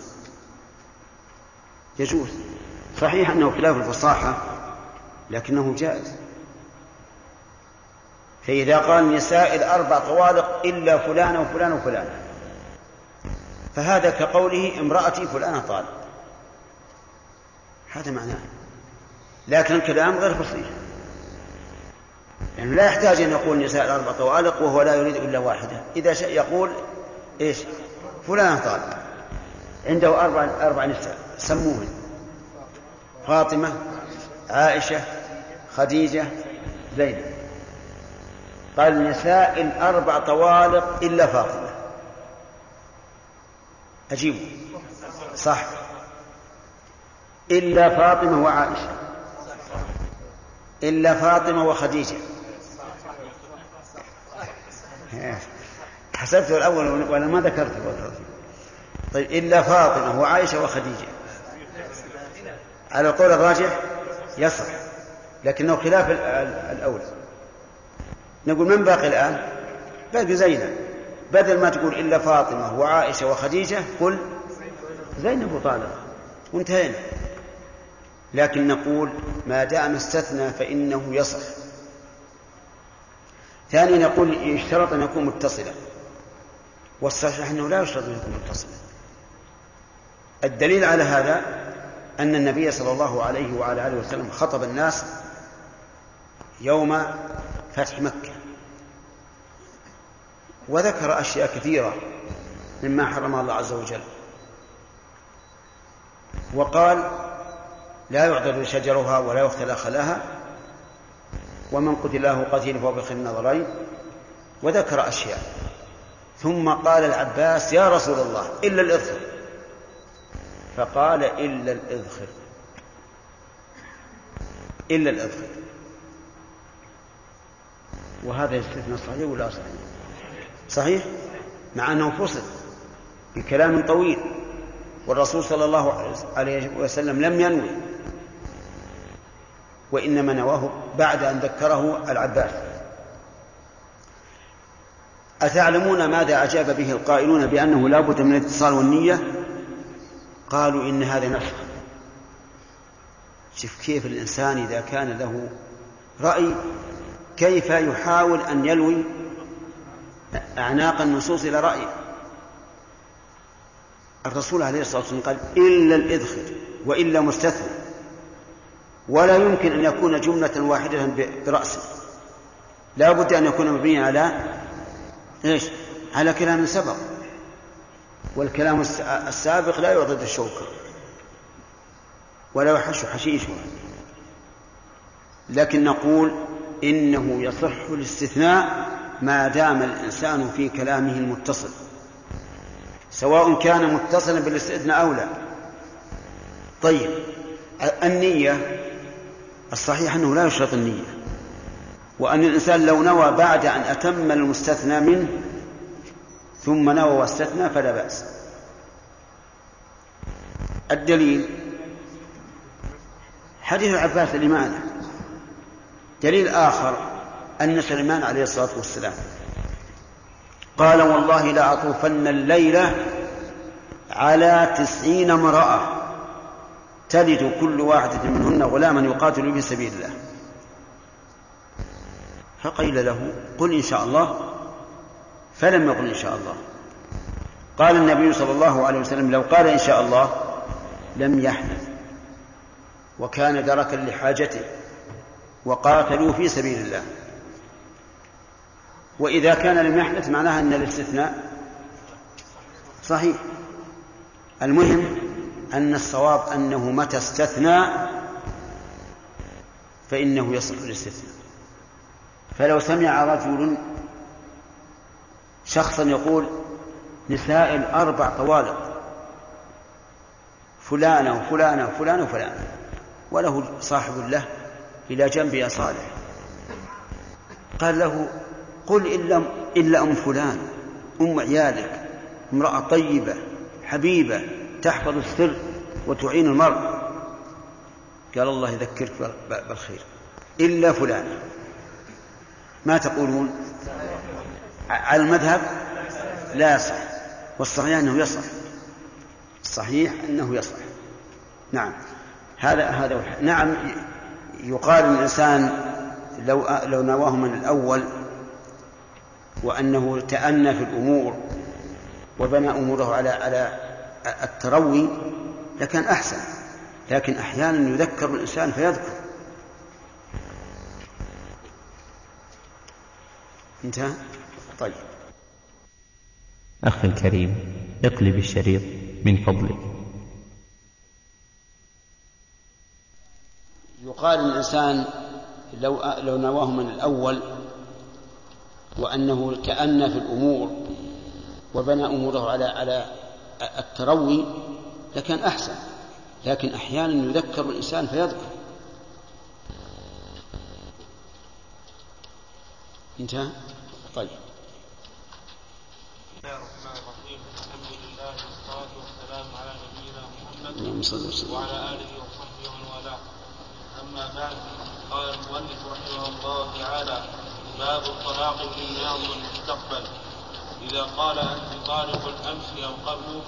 يجوز. صحيح أنه خلاف الفصاحة لكنه جائز. فإذا قال النساء الأربع طوالق إلا فلانة وفلانة وفلانة فهذا كقوله امرأتي فلانة طالق. هذا معناه. لكن الكلام غير فصيح يعني لا يحتاج أن يقول النساء الأربع طوالق وهو لا يريد إلا واحدة. إذا شاء يقول إيش؟ فلانة طالق. عنده أربع أربع نساء سموهن. فاطمة عائشة خديجة زينب. قال النساء الأربع طوالق إلا فاطمة. أجيب صح. إلا فاطمة وعائشة. إلا فاطمة وخديجة. حسبته الأول وأنا ما ذكرته. طيب إلا فاطمة وعائشة وخديجة. على القول الراجح يصح لكنه خلاف الأولى نقول من باقي الآن؟ باقي زينب. بدل ما تقول إلا فاطمة وعائشة وخديجة قل زينب وطالق. وانتهينا. لكن نقول ما دام استثنى فإنه يصح. ثانيا نقول يشترط أن يكون متصلا. والصحيح أنه لا يشترط أن يكون متصلا. الدليل على هذا أن النبي صلى الله عليه وعلى آله وسلم خطب الناس يوم فتح مكة. وذكر أشياء كثيرة مما حرم الله عز وجل. وقال لا يعضد شجرها ولا يختلى خلاها. ومن قتل له قتيل فهو بخير النظرين وذكر أشياء. ثم قال العباس يا رسول الله إلا الإذخر. فقال إلا الإذخر. إلا الإذخر. وهذا يستثنى صحيح ولا صحيح؟ صحيح. مع أنه فصل. بكلام طويل. والرسول صلى الله عليه وسلم لم ينوي. وإنما نواه بعد أن ذكره العباس. أتعلمون ماذا أجاب به القائلون بأنه لا بد من الاتصال والنية؟ قالوا إن هذا نفخ. شوف كيف الإنسان إذا كان له رأي كيف يحاول أن يلوي أعناق النصوص إلى رأيه الرسول عليه الصلاة والسلام قال إلا الإذخر وإلا مستثنى ولا يمكن أن يكون جملة واحدة برأسه لا بد أن يكون مبنيا على إيش؟ على كلام سبق. والكلام السابق لا يعضد الشوكة. ولا يحش حشيشه لكن نقول إنه يصح الاستثناء ما دام الإنسان في كلامه المتصل. سواء كان متصلا بالاستثناء أو لا. طيب النية الصحيح أنه لا يشرط النية. وأن الإنسان لو نوى بعد أن أتم المستثنى منه ثم نوى واستثنى فلا بأس. الدليل حديث العباس الإمانة دليل آخر أن سليمان عليه الصلاة والسلام قال والله لأطوفن الليلة على تسعين امرأة تلد كل واحدة منهن غلاما يقاتل في سبيل الله. فقيل له قل إن شاء الله. فلم يقل إن شاء الله. قال النبي صلى الله عليه وسلم لو قال إن شاء الله لم يحدث وكان دركا لحاجته. وقاتلوا في سبيل الله. وإذا كان لم يحدث معناها أن الاستثناء صحيح. المهم أن الصواب أنه متى استثنى فإنه يصح الاستثناء. فلو سمع رجل شخصا يقول نساء الأربع طوالق فلانة وفلانة وفلانة وفلانة وله صاحب له إلى جنب يا صالح. قال له قل إلا إلا أم فلان أم عيالك امرأة طيبة حبيبة تحفظ السر وتعين المرء. قال الله يذكرك بالخير. إلا فلان. ما تقولون؟ على المذهب؟ لا يصح. والصحيح أنه يصح. الصحيح أنه يصح. نعم. هذا هذا نعم يقال الإنسان لو لو نواه من الأول وأنه تأنى في الأمور وبنى أموره على على التروي لكان أحسن لكن أحيانا يذكر الإنسان فيذكر. انتهى؟ طيب. أخي الكريم اقلب الشريط من فضلك. يقال الإنسان لو لو نواه من الأول وأنه تأنى في الأمور وبنى أموره على على التروي لكان أحسن لكن أحيانا يذكر الإنسان فيذكر. انتهى؟ طيب. بسم الله الرحمن الرحيم. الحمد لله والصلاة والسلام على نبينا محمد وعلى آله وصحبه ومن والاه. أما بعد قال المؤلف رحمه الله تعالى باب الطلاق في الماضي والمستقبل إذا قال أنت طالق أمس أو قبل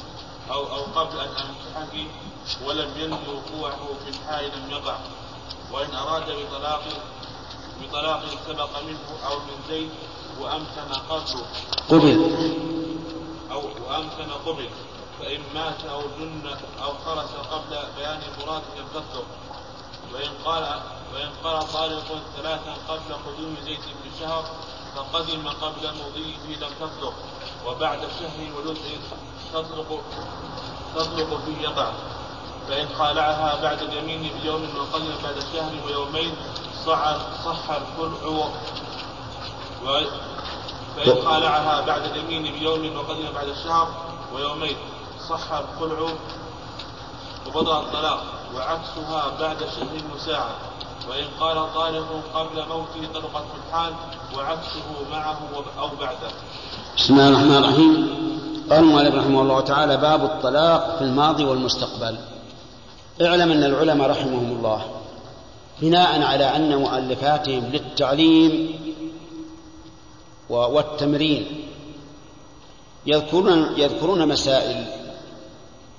أو أو قبل أن أمسحك ولم ينوي وقوعه في الحال لم يقع. وإن أراد بطلاق بطلاق سبق منه أو من زيد وأمكن قبله. قبل. أو وأمكن قبل. فإن مات أو جن أو خرس قبل بيان مراد لم تصدق وإن قال وإن قال طالق ثلاثا قبل قدوم زيد بشهر فقدم قبل مضيه لم تصدق وبعد شهر ولسع تصدق تصدق فيه يقع. فإن خالعها بعد اليمين بيوم وقدم بعد شهر ويومين صح صح الخلع فإن خالعها بعد اليمين بيوم وقدم بعد الشهر ويومين صح الخلع وبطل الطلاق وعكسها بعد شهر وساعة. وإن قال طالق قبل موته طلقت في الحال وعكسه معه أو بعده. بسم الله الرحمن الرحيم. قال المؤلف رحمه الله تعالى باب الطلاق في الماضي والمستقبل. اعلم أن العلماء رحمهم الله بناء على أن مؤلفاتهم للتعليم والتمرين يذكرون يذكرون مسائل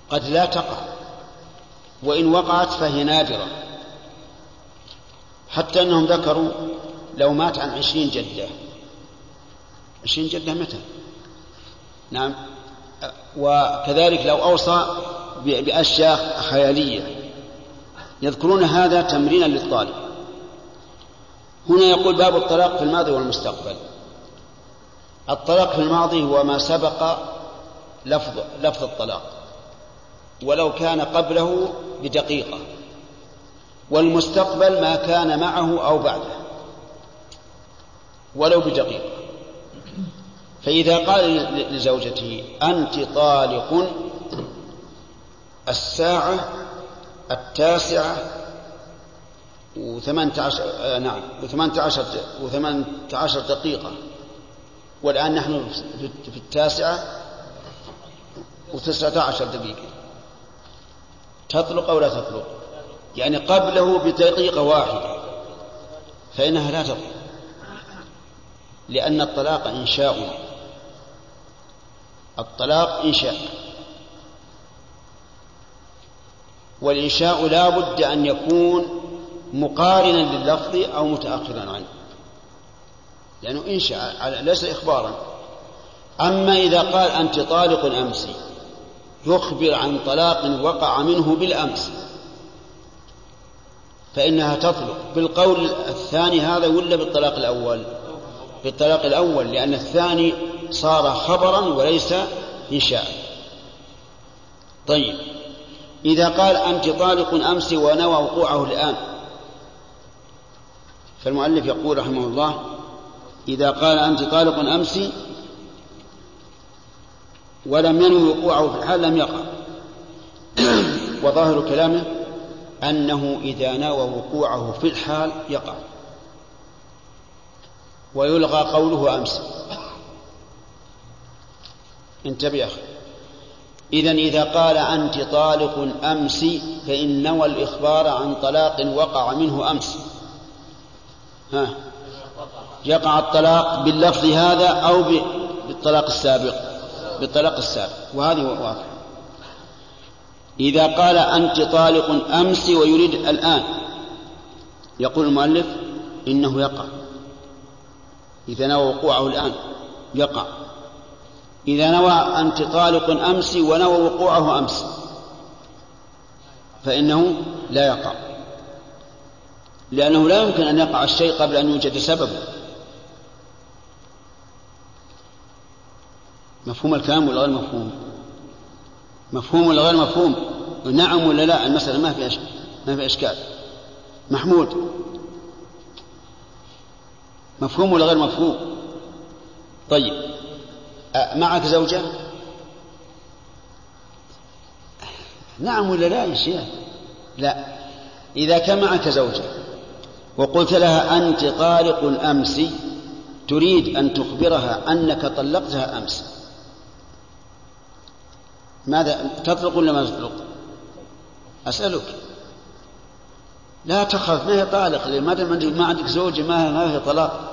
قد لا تقع وإن وقعت فهي نادرة. حتى أنهم ذكروا لو مات عن عشرين جدة عشرين جدة متى؟ نعم. وكذلك لو أوصى بأشياء خيالية. يذكرون هذا تمرينا للطالب. هنا يقول باب الطلاق في الماضي والمستقبل. الطلاق في الماضي هو ما سبق لفظ لفظ الطلاق. ولو كان قبله بدقيقة. والمستقبل ما كان معه أو بعده. ولو بدقيقة فإذا قال لزوجته أنت طالق الساعة التاسعة وثمانية عشر آه نعم عشر وثمانية عشر دقيقة. والآن نحن في التاسعة وتسعة عشر دقيقة. تطلق أو لا تطلق؟ يعني قبله بدقيقة واحدة فإنها لا تطلق لأن الطلاق إنشاء. الطلاق إنشاء. والإنشاء لا بد أن يكون مقارنا لللفظ أو متأخرا عنه. لأنه إنشاء ليس إخبارا. أما إذا قال أنت طالق أمس يخبر عن طلاق وقع منه بالأمس. فإنها تطلق. بالقول الثاني هذا ولا بالطلاق الأول؟ بالطلاق الأول لأن الثاني صار خبرا وليس إنشاء. طيب. إذا قال أنت طالق أمس ونوى وقوعه الآن. فالمؤلف يقول رحمه الله إذا قال أنت طالق أمس ولم ينوي وقوعه في الحال لم يقع. وظاهر كلامه أنه إذا نوى وقوعه في الحال يقع. ويلغى قوله أمس. انتبه يا أخي. إذا إذا قال أنت طالق أمس فإن نوى الإخبار عن طلاق وقع منه أمس. ها. يقع الطلاق باللفظ هذا أو بالطلاق السابق. بالطلاق السابق. وهذه واضحة. إذا قال أنت طالق أمس ويريد الآن. يقول المؤلف إنه يقع. إذا نوى وقوعه الآن يقع. إذا نوى أنت طالق أمس ونوى وقوعه أمس فإنه لا يقع. لأنه لا يمكن أن يقع الشيء قبل أن يوجد سببه مفهوم الكلام ولا غير مفهوم؟ مفهوم ولا غير مفهوم؟ نعم ولا لا؟ المسألة ما في ما في إشكال. محمود. مفهوم ولا غير مفهوم؟ طيب. معك زوجة؟ نعم ولا لا يا شيخ؟ لا. إذا كان معك زوجة وقلت لها أنت طالق أمس تريد أن تخبرها أنك طلقتها أمس. ماذا تطلق ولا ما تطلق؟ أسألك. لا تخف ما هي طالق؟ ما دام ما عندك زوجة ما ما هي طلاق.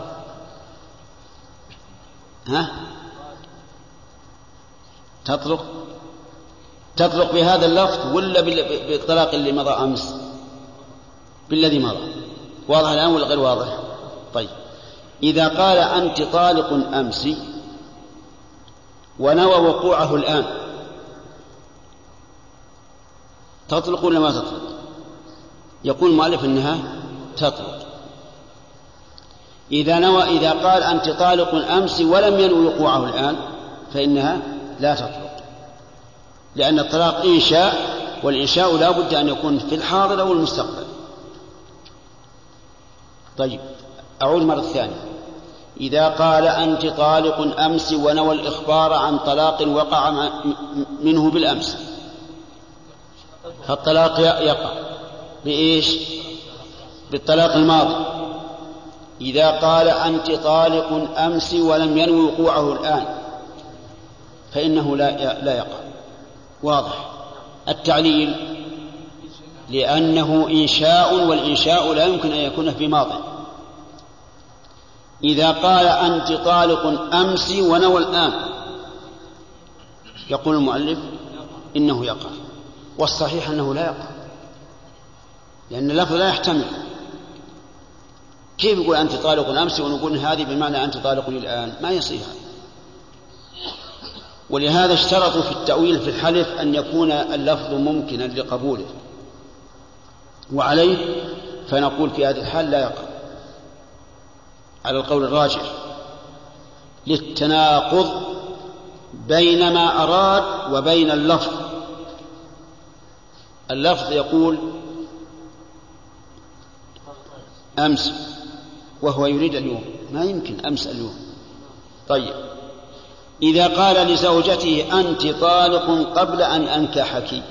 ها؟ تطلق؟ تطلق بهذا اللفظ ولا بالطلاق اللي مضى أمس؟ بالذي مضى. واضح الآن ولا غير واضح؟ طيب. إذا قال أنت طالق أمس ونوى وقوعه الآن تطلق ولا ما تطلق؟ يقول المؤلف إنها تطلق. إذا نوى إذا قال أنت طالق امس ولم ينوي وقوعه الآن فإنها لا تطلق. لأن الطلاق انشاء والإنشاء لا بد أن يكون في الحاضر أو المستقبل. طيب أعود مرة ثانية. إذا قال أنت طالق أمس ونوى الإخبار عن طلاق وقع منه بالأمس فالطلاق يقع بإيش؟ بالطلاق الماضي. إذا قال أنت طالق أمس ولم ينوي وقوعه الآن فإنه لا لا يقع. واضح. التعليل لأنه إنشاء والإنشاء لا يمكن أن يكون في ماضي. إذا قال أنت طالق أمس ونوى الآن يقول المؤلف إنه يقع. والصحيح أنه لا يقع. لأن اللفظ لا يحتمل. كيف يقول أنت طالق أمس ونقول هذه بمعنى أنت طالق الآن ما يصير ولهذا اشترطوا في التأويل في الحلف أن يكون اللفظ ممكنا لقبوله. وعليه فنقول في هذه الحال لا يقع. على القول الراجح. للتناقض بين ما أراد وبين اللفظ. اللفظ يقول أمس وهو يريد اليوم. ما يمكن أمس اليوم. طيب. إذا قال لزوجته أنت طالق قبل أن أنكحك.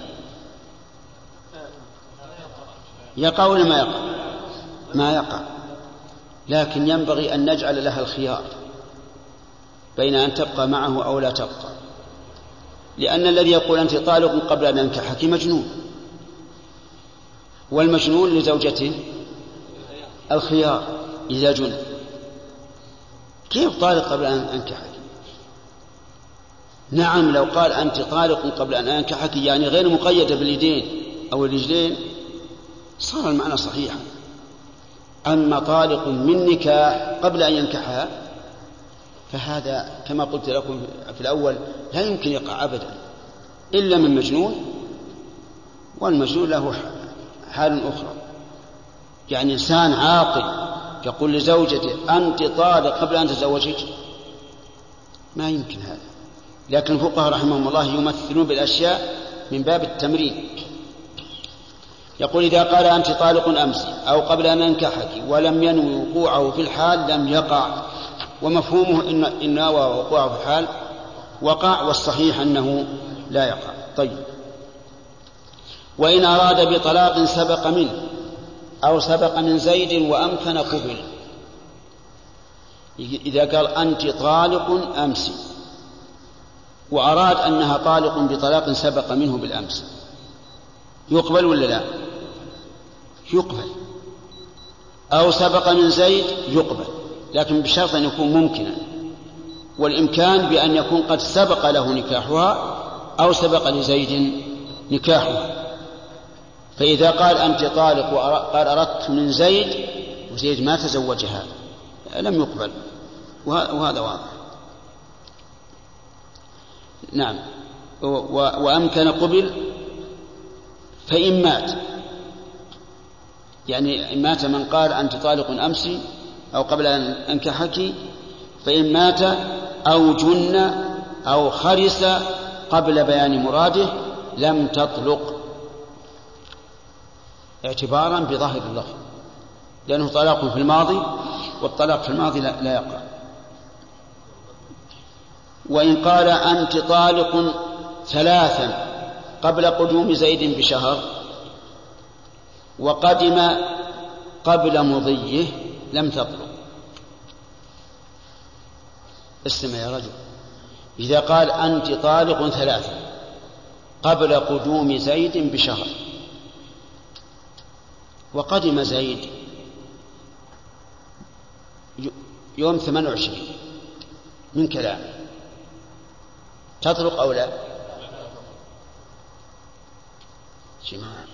يقع ولا ما يقع؟ ما يقع. لكن ينبغي أن نجعل لها الخيار بين أن تبقى معه أو لا تبقى. لأن الذي يقول أنت طالق قبل أن أنكحك مجنون. والمجنون لزوجته الخيار إذا جن. كيف طالق قبل أن أنكحك؟ نعم لو قال أنت طالق قبل أن أنكحك يعني غير مقيدة باليدين أو الرجلين صار المعنى صحيحا. أما طالق من نكاح قبل أن ينكحها فهذا كما قلت لكم في الأول لا يمكن يقع أبدا إلا من مجنون والمجنون له حال أخرى. يعني إنسان عاقل يقول لزوجته أنت طالق قبل أن تزوجك ما يمكن هذا. لكن الفقهاء رحمهم الله يمثلون بالأشياء من باب التمرين يقول إذا قال أنت طالق أمس أو قبل أن أنكحك ولم ينوي وقوعه في الحال لم يقع ومفهومه إن إن نوى وقوعه في الحال وقع والصحيح أنه لا يقع. طيب. وإن أراد بطلاق سبق منه أو سبق من زيد وأمكن قبل. إذا قال أنت طالق أمس وأراد أنها طالق بطلاق سبق منه بالأمس. يقبل ولا لا؟ يقبل. أو سبق من زيد يقبل لكن بشرط أن يكون ممكنا. والإمكان بأن يكون قد سبق له نكاحها أو سبق لزيد نكاحها. فإذا قال أنت طالق وقال أردت من زيد وزيد ما تزوجها لم يقبل. وهذا واضح. نعم. وأمكن قبل فإن مات. يعني إن مات من قال أنت طالق أمس أو قبل أن أنكحك فإن مات أو جن أو خرس قبل بيان مراده لم تطلق. اعتبارا بظاهر اللفظ لأنه طلاق في الماضي والطلاق في الماضي لا, يقع. وإن قال أنت طالق ثلاثا قبل قدوم زيد بشهر وقدم قبل مضيه لم تطلق. استمع يا رجل. إذا قال أنت طالق ثلاثا قبل قدوم زيد بشهر وقدم زيد يوم ثمان وعشرين. من كلام؟ تطلق أو لا؟ جماعة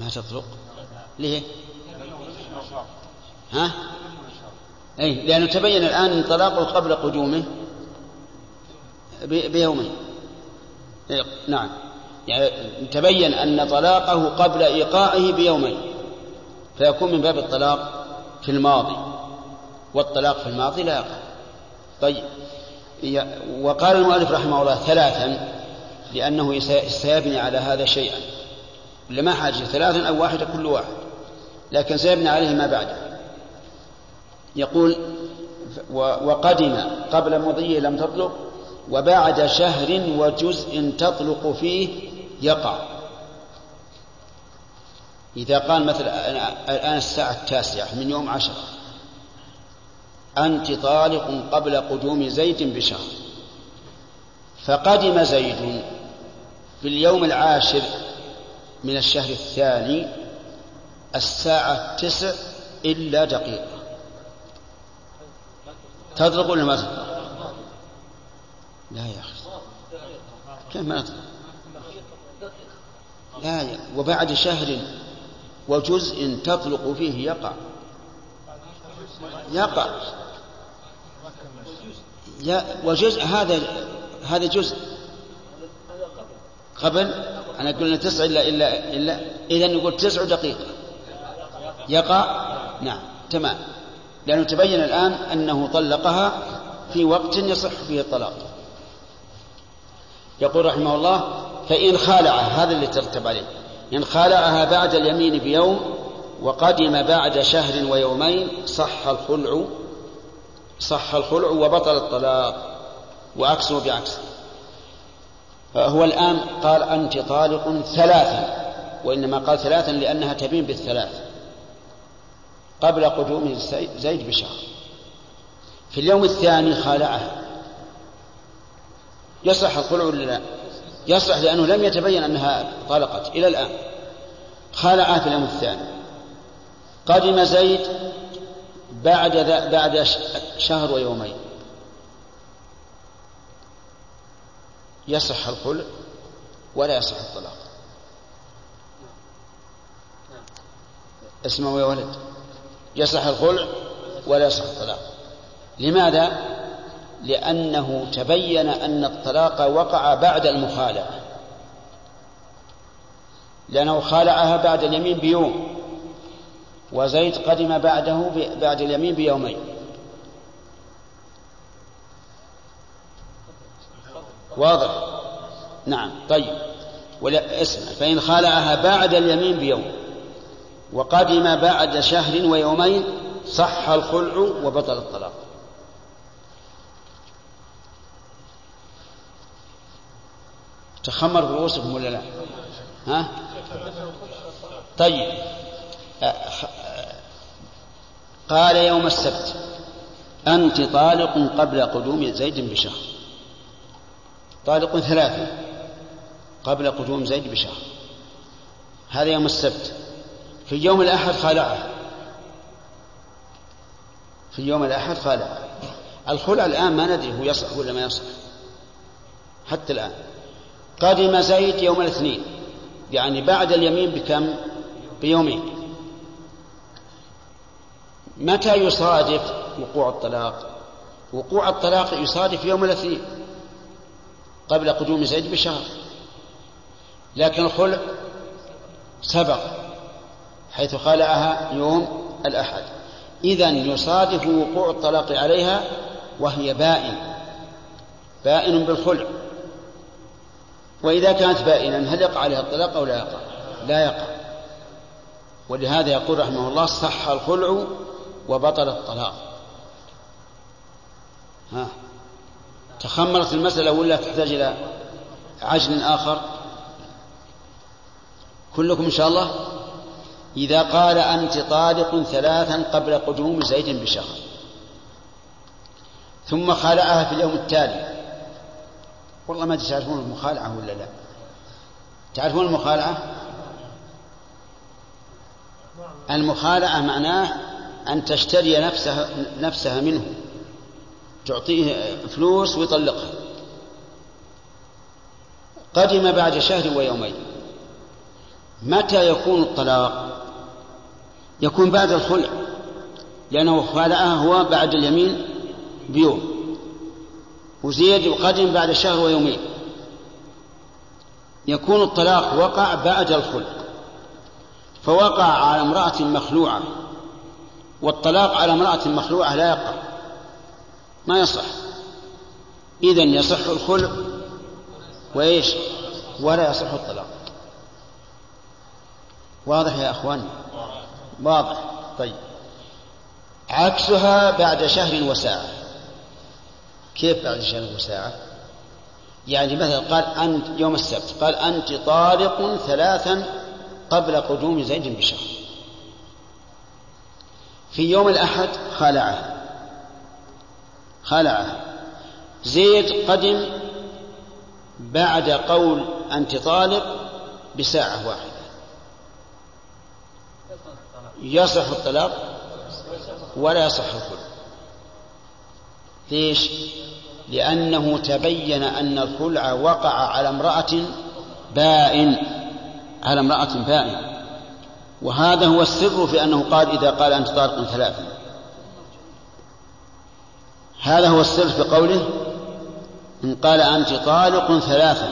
ما تطلق ليه؟ ها؟ أي لأنه تبين الآن طلاقه قبل قدومه بيومين نعم. يعني تبين أن طلاقه قبل إيقاعه بيومين فيكون من باب الطلاق في الماضي والطلاق في الماضي لا يقع. طيب وقال المؤلف رحمه الله ثلاثا لأنه سيبني على هذا شيئا. ولا ما حاجة؟ ثلاثا أو واحدة كل واحد. لكن سيبني عليه ما بعده. يقول وقدم قبل مضيه لم تطلق وبعد شهر وجزء تطلق فيه يقع. إذا قال مثلا الآن الساعة التاسعة من يوم عشرة. أنت طالق قبل قدوم زيد بشهر. فقدم زيد في اليوم العاشر من الشهر الثاني الساعة تسع إلا دقيقة. تطلق ولا ما تطلق؟ لا يا أخي. كيف ما تطلق؟ لا وبعد شهر وجزء تطلق فيه يقع. يقع. وجزء هذا هذا جزء. قبل؟ أنا قلنا تسع إلا إلا إلا إذا نقول تسع دقيقة. يقع؟ نعم تمام. لأنه تبين الآن أنه طلقها في وقت يصح فيه الطلاق. يقول رحمه الله فإن خالعها هذا اللي ترتب عليه. إن خالعها بعد اليمين بيوم وقدم بعد شهر ويومين صح الخلع صح الخلع وبطل الطلاق وعكسه بعكسه هو الآن قال أنت طالق ثلاثا وإنما قال ثلاثا لأنها تبين بالثلاث. قبل قدوم زيد بشهر. في اليوم الثاني خالعها. يصح الخلع ولا لا؟ يصح لأنه لم يتبين أنها طلقت إلى الآن. خالعها في اليوم الثاني. قدم زيد بعد بعد شهر ويومين. يصح الخلع ولا يصح الطلاق. اسمعوا يا ولد. يصح الخلع ولا يصح الطلاق. لماذا؟ لأنه تبين أن الطلاق وقع بعد المخالعه لأنه خالعها بعد اليمين بيوم وزيد قدم بعده بعد اليمين بيومين. واضح؟ نعم طيب. ولا اسمع فإن خالعها بعد اليمين بيوم وقدم بعد شهر ويومين صح الخلع وبطل الطلاق. تخمر رؤوسكم ولا لا؟ ها؟ طيب. قال يوم السبت أنت طالق قبل قدوم زيد بشهر. طالق ثلاثة قبل قدوم زيد بشهر. هذا يوم السبت. في يوم الأحد خالعه في يوم الأحد خالعه الخلع الآن ما ندري هو يصح ولا ما يصح. حتى الآن. قدم زيد يوم الاثنين. يعني بعد اليمين بكم؟ بيومين. متى يصادف وقوع الطلاق؟ وقوع الطلاق يصادف يوم الاثنين قبل قدوم زيد بشهر. لكن الخلع سبق حيث خلعها يوم الأحد. إذا يصادف وقوع الطلاق عليها وهي بائن. بائن بالخلع. وإذا كانت بائنا هل يقع عليها الطلاق أو لا يقع. لا يقع. ولهذا يقول رحمه الله صح الخلع وبطل الطلاق. ها. تخمرت المسألة ولا تحتاج إلى عجل آخر؟ كلكم إن شاء الله. إذا قال أنت طالق ثلاثا قبل قدوم زيد بشهر. ثم خالعها في اليوم التالي. والله ما تعرفون المخالعة ولا لا. تعرفون المخالعة؟ المخالعة معناه أن تشتري نفسها نفسها منه. تعطيه فلوس ويطلقها. قدم بعد شهر ويومين. متى يكون الطلاق؟ يكون بعد الخلع لأنه خالعها هو بعد اليمين بيوم. وزيد وقدم بعد شهر ويومين. يكون الطلاق وقع بعد الخلع فوقع على امرأة مخلوعة والطلاق على امرأة مخلوعة لا يقع. ما يصح. إذا يصح الخلع وإيش؟ ولا يصح الطلاق. واضح يا أخوان واضح. طيب. عكسها بعد شهر وساعة. كيف بعد شهر وساعة؟ يعني مثلا قال أنت يوم السبت قال أنت طالق ثلاثا قبل قدوم زيد بشهر. في يوم الأحد خالعها خالعها زيد قدم بعد قول أنت طالق بساعة واحدة. يصح الطلاق ولا يصح الخلع ليش لأنه تبين أن الخلع وقع على امرأة بائن على امرأة بائن. وهذا هو السر في أنه قال إذا قال أنت طالق ثلاثا. هذا هو السر في قوله إن قال أنت طالق ثلاثا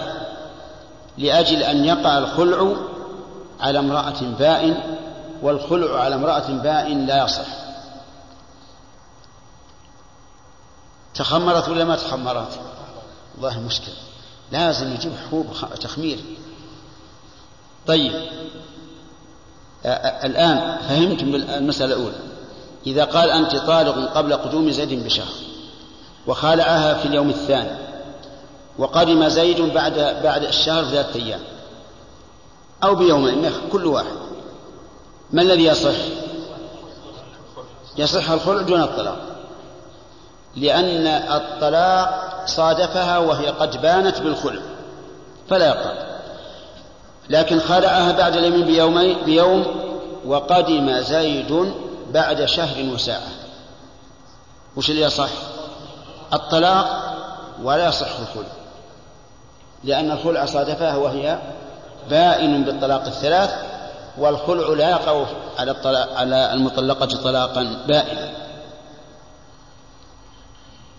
لأجل أن يقع الخلع على امرأة بائن والخلع على امرأة بائن لا يصح. تخمرت ولا ما تخمرت؟ والله مشكلة. لازم يجيب حبوب تخمير. طيب. الآن فهمتم المسألة الأولى. إذا قال أنت طالق قبل قدوم زيد بشهر وخالعها في اليوم الثاني وقدم زيد بعد بعد الشهر ثلاثة أيام أو بيومين كل واحد. ما الذي يصح؟ يصح الخلع دون الطلاق. لأن الطلاق صادفها وهي قد بانت بالخلع فلا يقع لكن خلعها بعد اليمين بيومين بيوم وقدم زيد بعد شهر وساعة. وش اللي يصح؟ الطلاق ولا يصح الخلع لأن الخلع صادفها وهي بائن بالطلاق الثلاث والخلع لا يقع على على المطلقة طلاقا بائنا.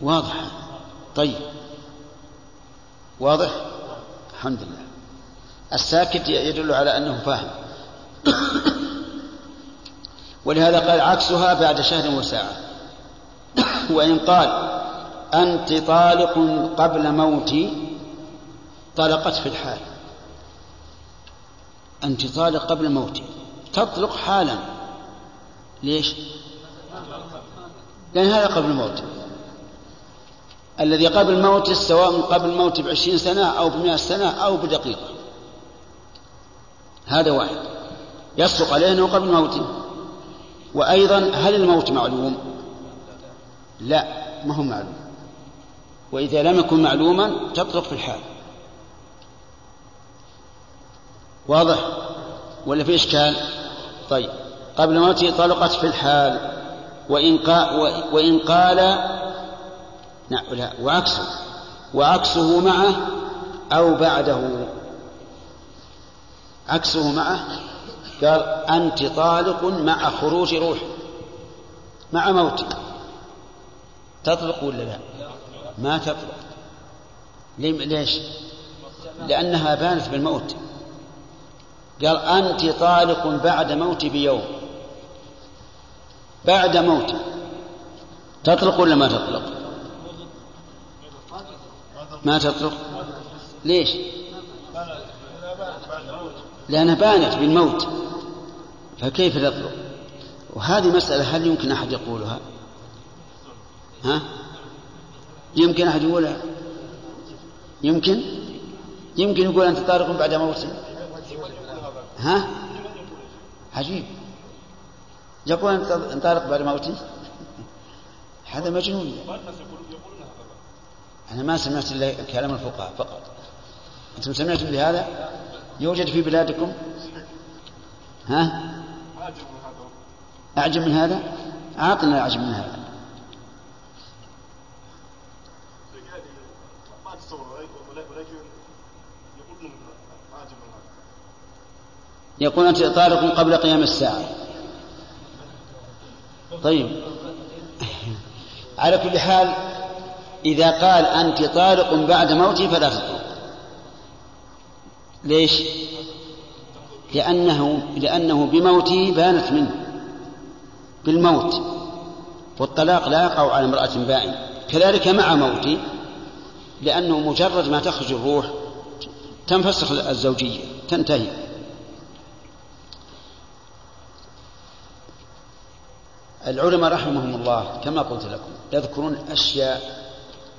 واضح. طيب. واضح؟ الحمد لله. الساكت يدل على أنه فاهم. ولهذا قال عكسها بعد شهر وساعة. وإن قال أنت طالق قبل موتي طلقت في الحال. أنت طالق قبل موتي. تطلق حالا. ليش؟ لأن هذا قبل موته. الذي قبل موته سواء قبل موته بعشرين سنة أو بمئة سنة أو بدقيقة. هذا واحد. يصدق عليه أنه قبل موته وأيضا هل الموت معلوم؟ لا ما هو معلوم. وإذا لم يكن معلوما تطلق في الحال. واضح ولا في إشكال؟ طيب. قبل موته طلقت في الحال. وإن, قا وإن قال لا وعكسه وعكسه معه أو بعده. عكسه معه قال أنت طالق مع خروج روح مع موت تطلق ولا لا؟ ما تطلق. ليش؟ لأنها بانت بالموت. قال أنت طالق بعد موتي بيوم. بعد موتي. تطلق ولا ما تطلق؟ ما تطلق ليش؟ لأنها بانت بالموت. فكيف تطلق وهذه مسألة هل يمكن أحد يقولها؟ ها؟ يمكن أحد يقولها؟ يمكن؟ يمكن يقول أنت طارق بعد موت. ها؟ عجيب. يقول أنت طارق بعد موتي هذا مجنون. أنا ما سمعت إلا كلام الفقهاء فقط. أنتم سمعتم بهذا يوجد في بلادكم؟ ها؟ أعجب من هذا؟ أعطنا أعجب من هذا. يقول أنت طارق قبل قيام الساعة. طيب. على كل حال إذا قال أنت طارق بعد موتي فلا تطلق. ليش؟ لأنه لأنه بموته بانت منه. بالموت. والطلاق لا يقع على امرأة بائن. كذلك مع موتي لأنه مجرد ما تخرج الروح تنفسخ الزوجية تنتهي. العلماء رحمهم الله كما قلت لكم يذكرون أشياء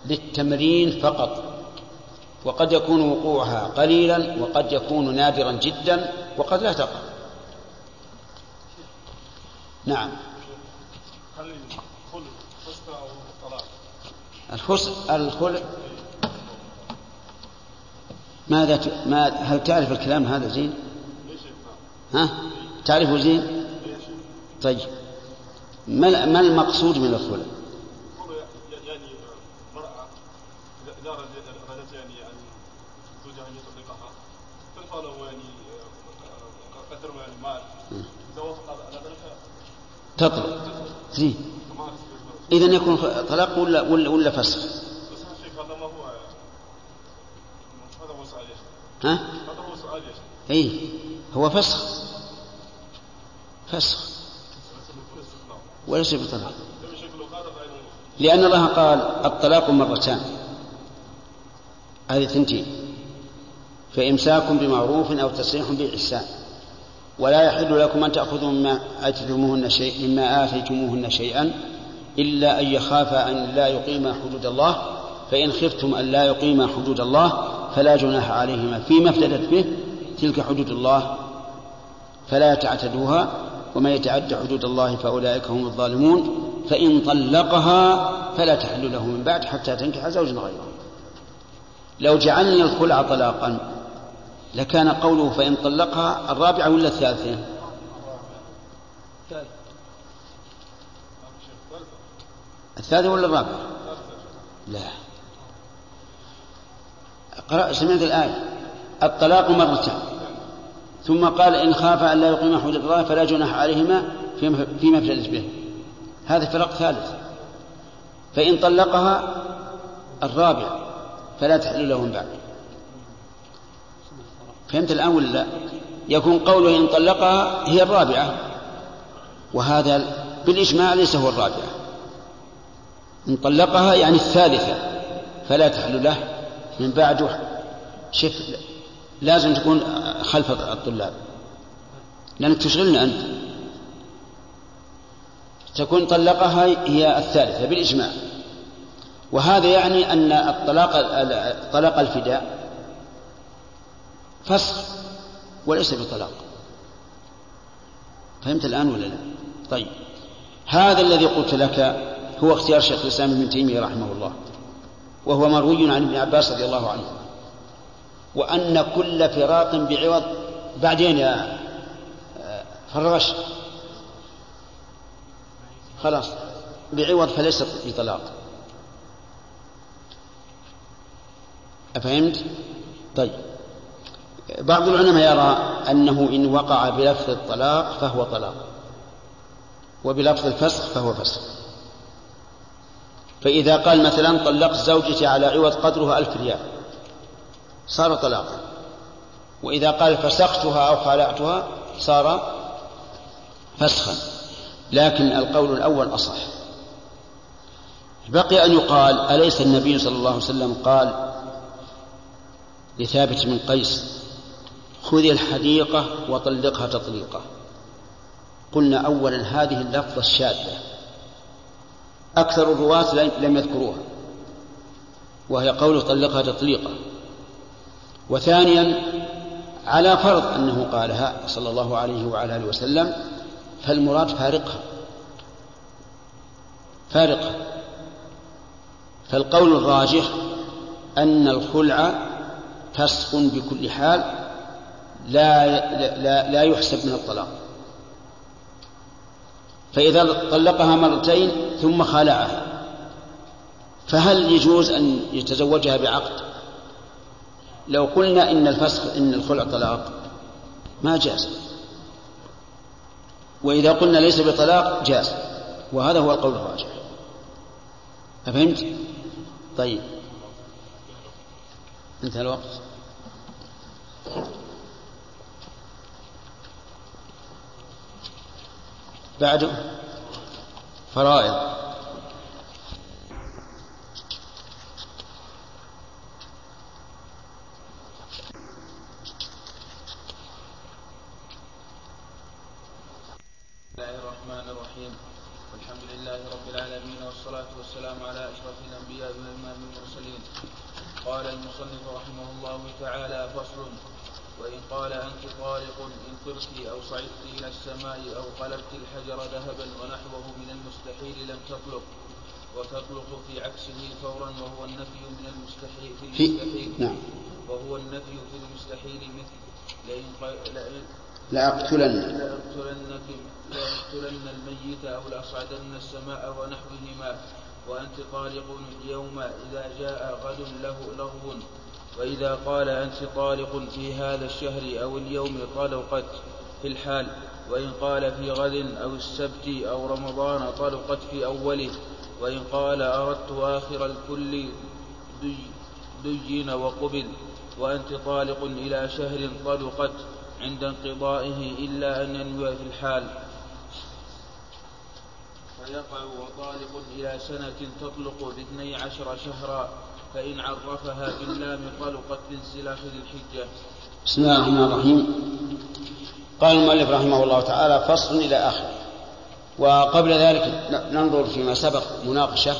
للتمرين فقط وقد يكون وقوعها قليلا وقد يكون نادرا جدا وقد لا تقع نعم الخلع الخلع ماذا ت... ما هل تعرف الكلام هذا زين؟ ها؟ تعرفه زين؟ طيب ما ما المقصود من الخلع؟ يعني مرأة إذا أرادت يعني أن زوجها أن يطلقها يعني من المال؟ إذا وافق على ذلك تطلق زين. إذا يكون طلاق ولا ولا ولا فسخ؟ ها؟ إي. هو فسخ. فسخ. وليس بطلاق. لأن الله قال الطلاق مرتان. هذه ثنتين. فإمساك بمعروف أو تسريح بإحسان. ولا يحل لكم أن تأخذوا مما آتيتموهن شيء مما آتيتموهن شيئا إلا أن يخافا أن لا يقيما حدود الله. فإن خفتم أن لا يقيما حدود الله فلا جناح عليهما فيما افتدت به تلك حدود الله. فلا تعتدوها ومن يتعد حدود الله فأولئك هم الظالمون. فإن طلقها فلا تحل له من بعد حتى تنكح زوجا غيره. لو جعلنا الخلع طلاقا لكان قوله فإن طلقها الرابعة ولا الثالثة الثالثة ولا الرابعة لا. قرأ سمعت الآية. الطلاق مرتان. ثم قال إن خاف أن لا يقيم حدود الله فلا جناح عليهما فيما افتدت به. هذا فرق ثالث. فإن طلقها الرابع فلا تحل له من بعد. فهمت الآن ولا لا؟ يكون قوله إن طلقها هي الرابعة. وهذا بالإجماع ليس هو الرابعة. إن طلقها يعني الثالثة. فلا تحل له. من بعد شف لازم تكون خلف الطلاب. لأنك تشغلنا أنت. تكون طلقها هي الثالثة بالإجماع. وهذا يعني أن الطلاق طلاق الفداء فسخ وليس بطلاق. فهمت الآن ولا لا؟ طيب. هذا الذي قلت لك هو اختيار شيخ الإسلام ابن تيمية رحمه الله وهو مروي عن ابن عباس رضي الله عنه. وأن كل فراق بعوض بعدين يا فرغش خلاص. بعوض فليس بطلاق. أفهمت؟ طيب. بعض العلماء يرى أنه إن وقع بلفظ الطلاق فهو طلاق وبلفظ الفسخ فهو فسخ. فإذا قال مثلا طلقت زوجتي على عوض قدرها ألف ريال صار طلاقا. وإذا قال فسختها أو خالعتها صار فسخا. لكن القول الأول أصح. بقي أن يقال أليس النبي صلى الله عليه وسلم قال لثابت بن قيس خذ الحديقة وطلقها تطليقا. قلنا أولا هذه اللفظة الشاذة. أكثر الرواة لم يذكروها. وهي قوله طلقها تطليقا. وثانيا على فرض أنه قالها صلى الله عليه وعلى آله وسلم فالمراد فارقها. فارقها. فالقول الراجح أن الخلع فسق بكل حال لا لا لا يحسب من الطلاق. فإذا طلقها مرتين ثم خالعها فهل يجوز أن يتزوجها بعقد؟ لو قلنا إن الفسخ إن الخلع طلاق ما جاز. وإذا قلنا ليس بطلاق جاز. وهذا هو القول الراجح. أفهمت؟ طيب. انتهى الوقت بعده فرائض بسم الله الرحمن الرحيم والحمد لله رب العالمين والصلاة والسلام على أشرف الأنبياء وإمام المرسلين قال المصنف رحمه الله تعالى فصل وإن قال أنت طالق إن طرت أو صعدت إلى السماء أو قلبت الحجر ذهبا ونحوه من المستحيل لم تطلق وتطلق في عكسه فورا وهو النفي من المستحيل في المستحيل. نعم. وهو النفي في المستحيل مثل. لئن لأقتلن. لأقتلن لأقتلن الميت أو لأصعدن السماء ونحوهما. وأنت طالق اليوم إذا جاء غد له لغو. وإذا قال أنت طالق في هذا الشهر أو اليوم طلقت في الحال وإن قال في غد أو السبت أو رمضان طلقت في أوله وإن قال أردت آخر الكل دي دين وقبل وأنت طالق إلى شهر طلقت عند انقضائه إلا أن ينوي في الحال. فيقع وطالق إلى سنة تطلق باثني عشر شهرا. فإن عرفها باللام طلقت بانسلاخ ذي الحجة. بسم الله الرحمن الرحيم. قال المؤلف رحمه الله تعالى فصل إلى آخره. وقبل ذلك ننظر فيما سبق مناقشة.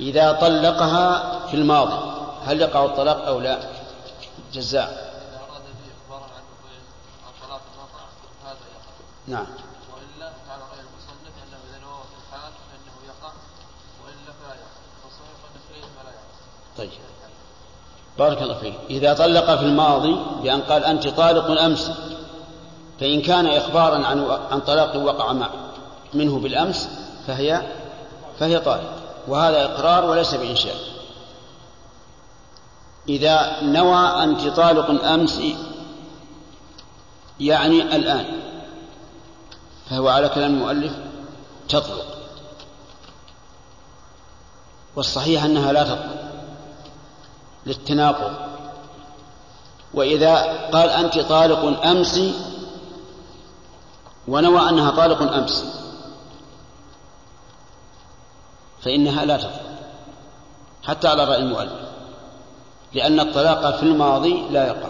إذا طلقها في الماضي هل يقع الطلاق أو لا؟ جزاء. إذا أراد به إخبارا عن عن طلاق القطع هذا يقع نعم وإلا فعلى رأي المصنف أنه إذا نوى في الحال فإنه يقع وإلا فلا يقع فالصحيح أن فيه فلا يقع طيب. بارك الله فيك. إذا طلق في الماضي بأن قال أنت طالق أمس فإن كان إخبارا عن عن طلاق وقع مع منه بالأمس فهي فهي طالق وهذا إقرار وليس بإنشاء. إذا نوى أنت طالق أمس يعني الآن فهو على كلام المؤلف تطلق. والصحيح أنها لا تطلق. للتناقض. وإذا قال أنت طالق أمس ونوى أنها طالق أمس فإنها لا تطلق حتى على رأي المؤلف لأن الطلاق في الماضي لا يقع.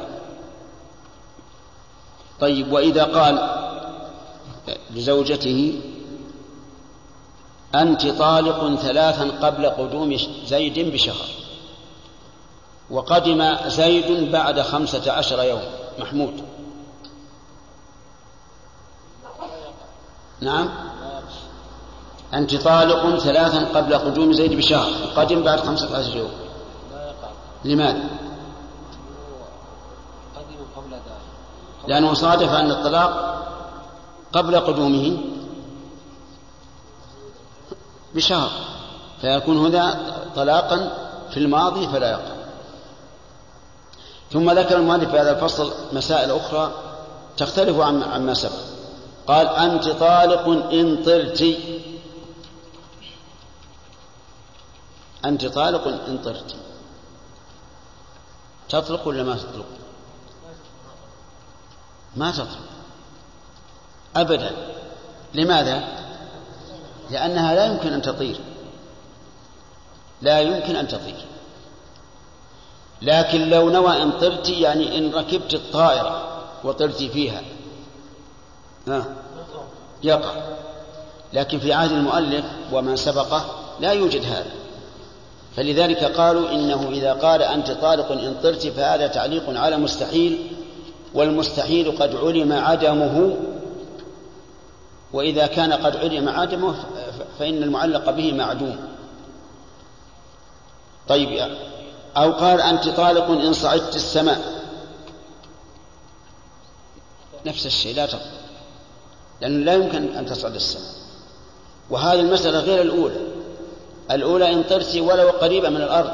طيب وإذا قال لزوجته أنت طالق ثلاثا قبل قدوم زيد بشهر. وقدم زيد بعد خمسة عشر يوم. محمود. نعم. أنت طالق ثلاثا قبل قدوم زيد بشهر. قدم بعد خمسة عشر يوم. لماذا؟ لأنه صادف أن الطلاق قبل قدومه بشهر. فيكون هذا طلاقا في الماضي فلا يقع. ثم ذكر المؤلف في هذا الفصل مسائل أخرى تختلف عن عما سبق. قال أنت طالق إن طرت. أنت طالق إن طرت. تطلق ولا ما تطلق؟ ما تطلق. أبدا. لماذا؟ لأنها لا يمكن أن تطير. لا يمكن أن تطير. لكن لو نوى إن طرت يعني إن ركبت الطائرة وطرت فيها. ها؟ يقع. لكن في عهد المؤلف ومن سبقه لا يوجد هذا. فلذلك قالوا إنه إذا قال أنت طالق إن طرت فهذا تعليق على مستحيل والمستحيل قد علم عدمه. وإذا كان قد علم عدمه فإن المعلق به معدوم. طيب أو قال أنت طالق إن صعدت السماء. نفس الشيء لا تطلق لأنه لا يمكن أن تصعد السماء. وهذه المسألة غير الأولى. الأولى إن طرت ولو قريبة من الأرض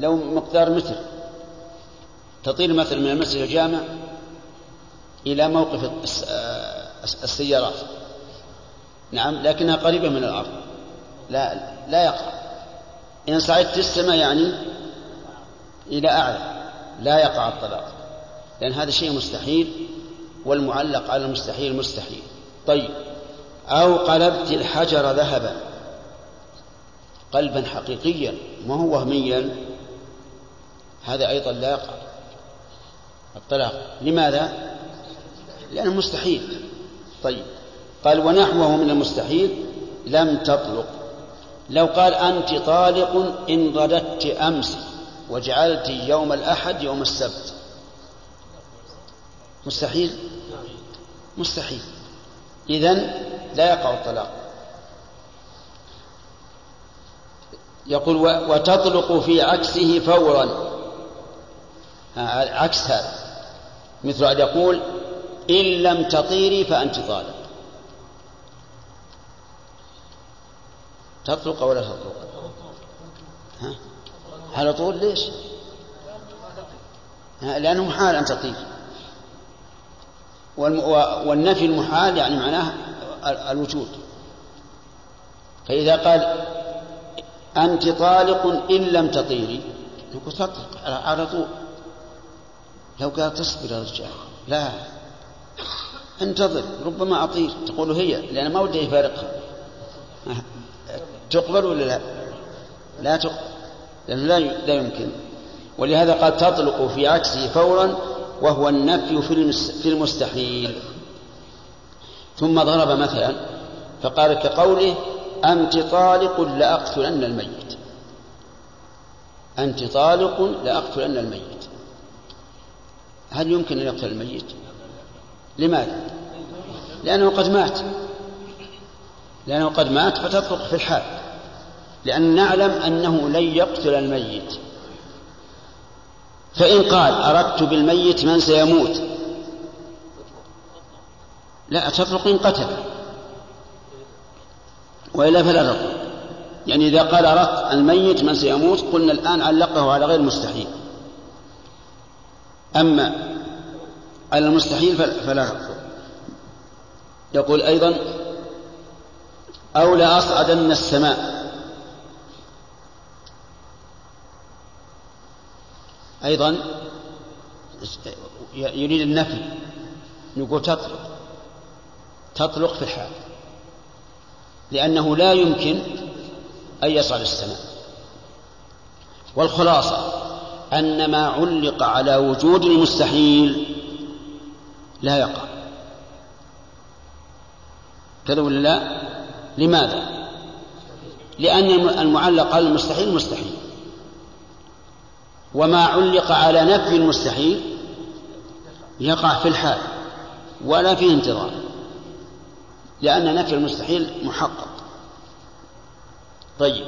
لو مقدار متر. تطير مثلا من المسجد الجامع إلى موقف السيارات. نعم لكنها قريبة من الأرض. لا لا يقع. إن صعدت السماء يعني إلى أعلى لا يقع الطلاق لأن هذا شيء مستحيل والمعلق على المستحيل مستحيل. طيب أو قلبت الحجر ذهبا قلبا حقيقيا ما هو وهميا؟ هذا أيضا لا يقع الطلاق. لماذا؟ لأنه مستحيل. طيب قال ونحوه من المستحيل لم تطلق. لو قال أنت طالق إن رددت أمس. وجعلت يوم الأحد يوم السبت. مستحيل؟ مستحيل. إذن لا يقع الطلاق. يقول وتطلق في عكسه فورا. عكس هذا. مثل أن يقول إن لم تطيري فأنت طالق. تطلق ولا تطلق؟ ها؟ على طول ليش؟ لأنه محال أن تطير. والنفي المحال يعني معناه ال- الوجود. فإذا قال أنت طالق إن لم تطيري نقول تطلق على طول. لو قال تصبر يا رجال لا. انتظر ربما أطير. تقول هي لأن ما ودي يفارقها تقبل ولا لا؟ لا تقبل. لأنه لا لا يمكن. ولهذا قال تطلق في عكسه فورا وهو النفي في المستحيل. ثم ضرب مثلا فقال كقوله أنت طالق لأقتلن الميت. أنت طالق لأقتلن الميت. هل يمكن أن يقتل الميت؟ لماذا؟ لأنه قد مات. لأنه قد مات فتطلق في الحال. لأن نعلم أنه لن يقتل الميت. فإن قال أردت بالميت من سيموت. لا تطلق إن قتل. وإلا فلا تطلق يعني إذا قال أردت الميت من سيموت قلنا الآن علقه على غير المستحيل أما على المستحيل فلا فلا تطلق يقول أيضا أو لأصعدن السماء. أيضا يريد النفي نقول تطلق تطلق في الحال لأنه لا يمكن أن يصعد السماء. والخلاصة أن ما علق على وجود المستحيل لا يقع. كذا ولا لا؟ لماذا؟ لأن المعلق على المستحيل مستحيل. وما علق على نفي المستحيل يقع في الحال ولا فيه انتظار لأن نفي المستحيل محقق. طيب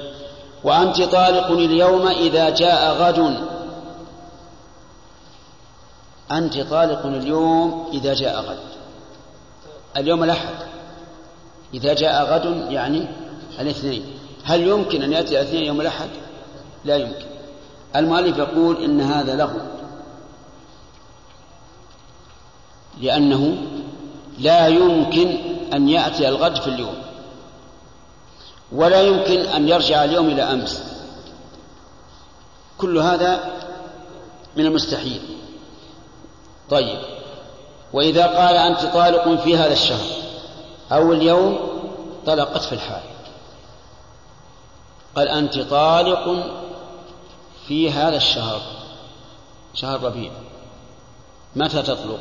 وأنت طالق اليوم إذا جاء غد. أنت طالق اليوم إذا جاء غد. اليوم الأحد. إذا جاء غد يعني الاثنين. هل يمكن أن يأتي الاثنين يوم الأحد؟ لا يمكن. المؤلف يقول إن هذا لغو. لأنه لا يمكن أن يأتي الغد في اليوم. ولا يمكن أن يرجع اليوم إلى أمس. كل هذا من المستحيل. طيب. وإذا قال أنت طالق في هذا الشهر أو اليوم طلقت في الحال. قال أنت طالق في هذا الشهر شهر ربيع. متى تطلق؟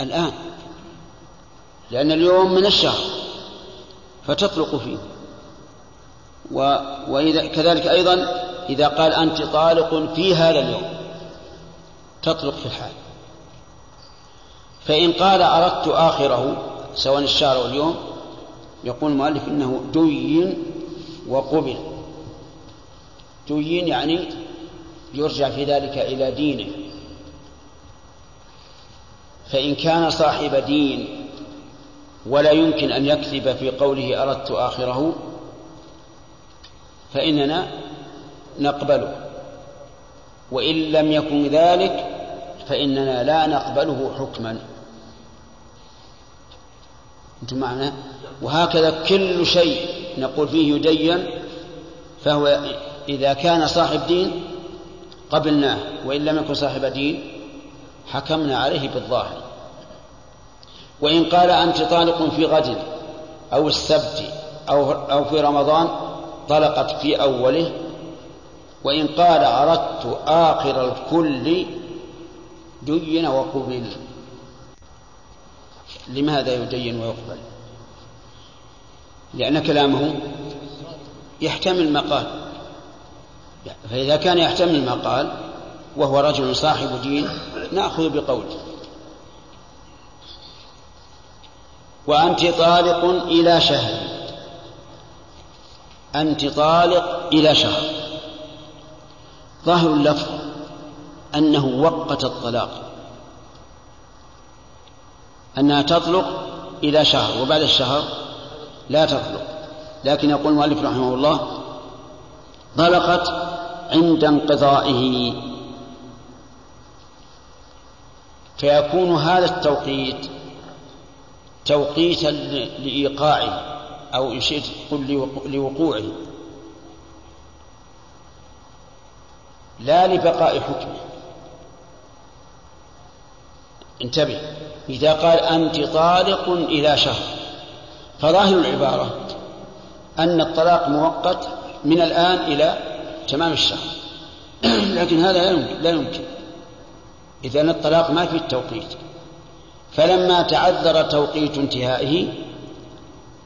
الآن لأن اليوم من الشهر فتطلق فيه. و... وإذا كذلك أيضا إذا قال أنت طالق في هذا اليوم تطلق في الحال. فإن قال أردت آخره سواء الشهر أو اليوم يقول المؤلف إنه دين وقبل. دين يعني يرجع في ذلك إلى دينه. فإن كان صاحب دين ولا يمكن أن يكذب في قوله أردت آخره فإننا نقبله. وإن لم يكن ذلك فإننا لا نقبله حكما. أنتم معنا؟ وهكذا كل شيء نقول فيه يدين فهو إذا كان صاحب دين قبلناه وإن لم يكن صاحب دين حكمنا عليه بالظاهر. وإن قال أنت طالق في غد أو السبت أو أو في رمضان طلقت في أوله وإن قال أردت آخر الكل دين وقبل. لماذا يدين ويقبل؟ لأن كلامه يحتمل ما قال فإذا كان يحتمل ما قال وهو رجل صاحب دين نأخذ بقوله وأنت طالق إلى شهر. أنت طالق إلى شهر. ظاهر اللفظ أنه وقت الطلاق. أنها تطلق إلى شهر وبعد الشهر لا تطلق. لكن يقول المؤلف رحمه الله طلقت عند انقضائه. فيكون هذا التوقيت توقيتا لإيقاعه أو إن شئت قل لوقوعه. لا لبقاء حكمه. انتبه. إذا قال أنت طالق إلى شهر. فظاهر العبارة أن الطلاق مؤقت من الآن إلى تمام الشهر لكن هذا لا يمكن. إذا الطلاق ما في التوقيت. فلما تعذر توقيت انتهائه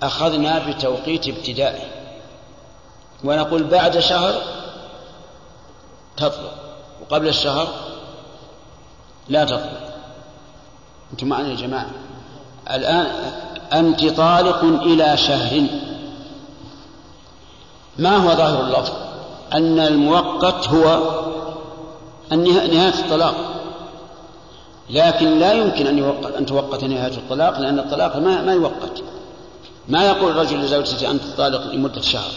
أخذنا بتوقيت ابتدائه. ونقول بعد شهر تطلق. وقبل الشهر لا تطلق. أنتم معنا يا جماعة؟ الآن أنت طالق إلى شهر. ما هو ظاهر اللفظ؟ أن المؤقت هو نهاية الطلاق. لكن لا يمكن أن يوقت أن توقت نهاية الطلاق لأن الطلاق ما ما يوقت. ما يقول الرجل لزوجته أنت طالق لمدة شهر.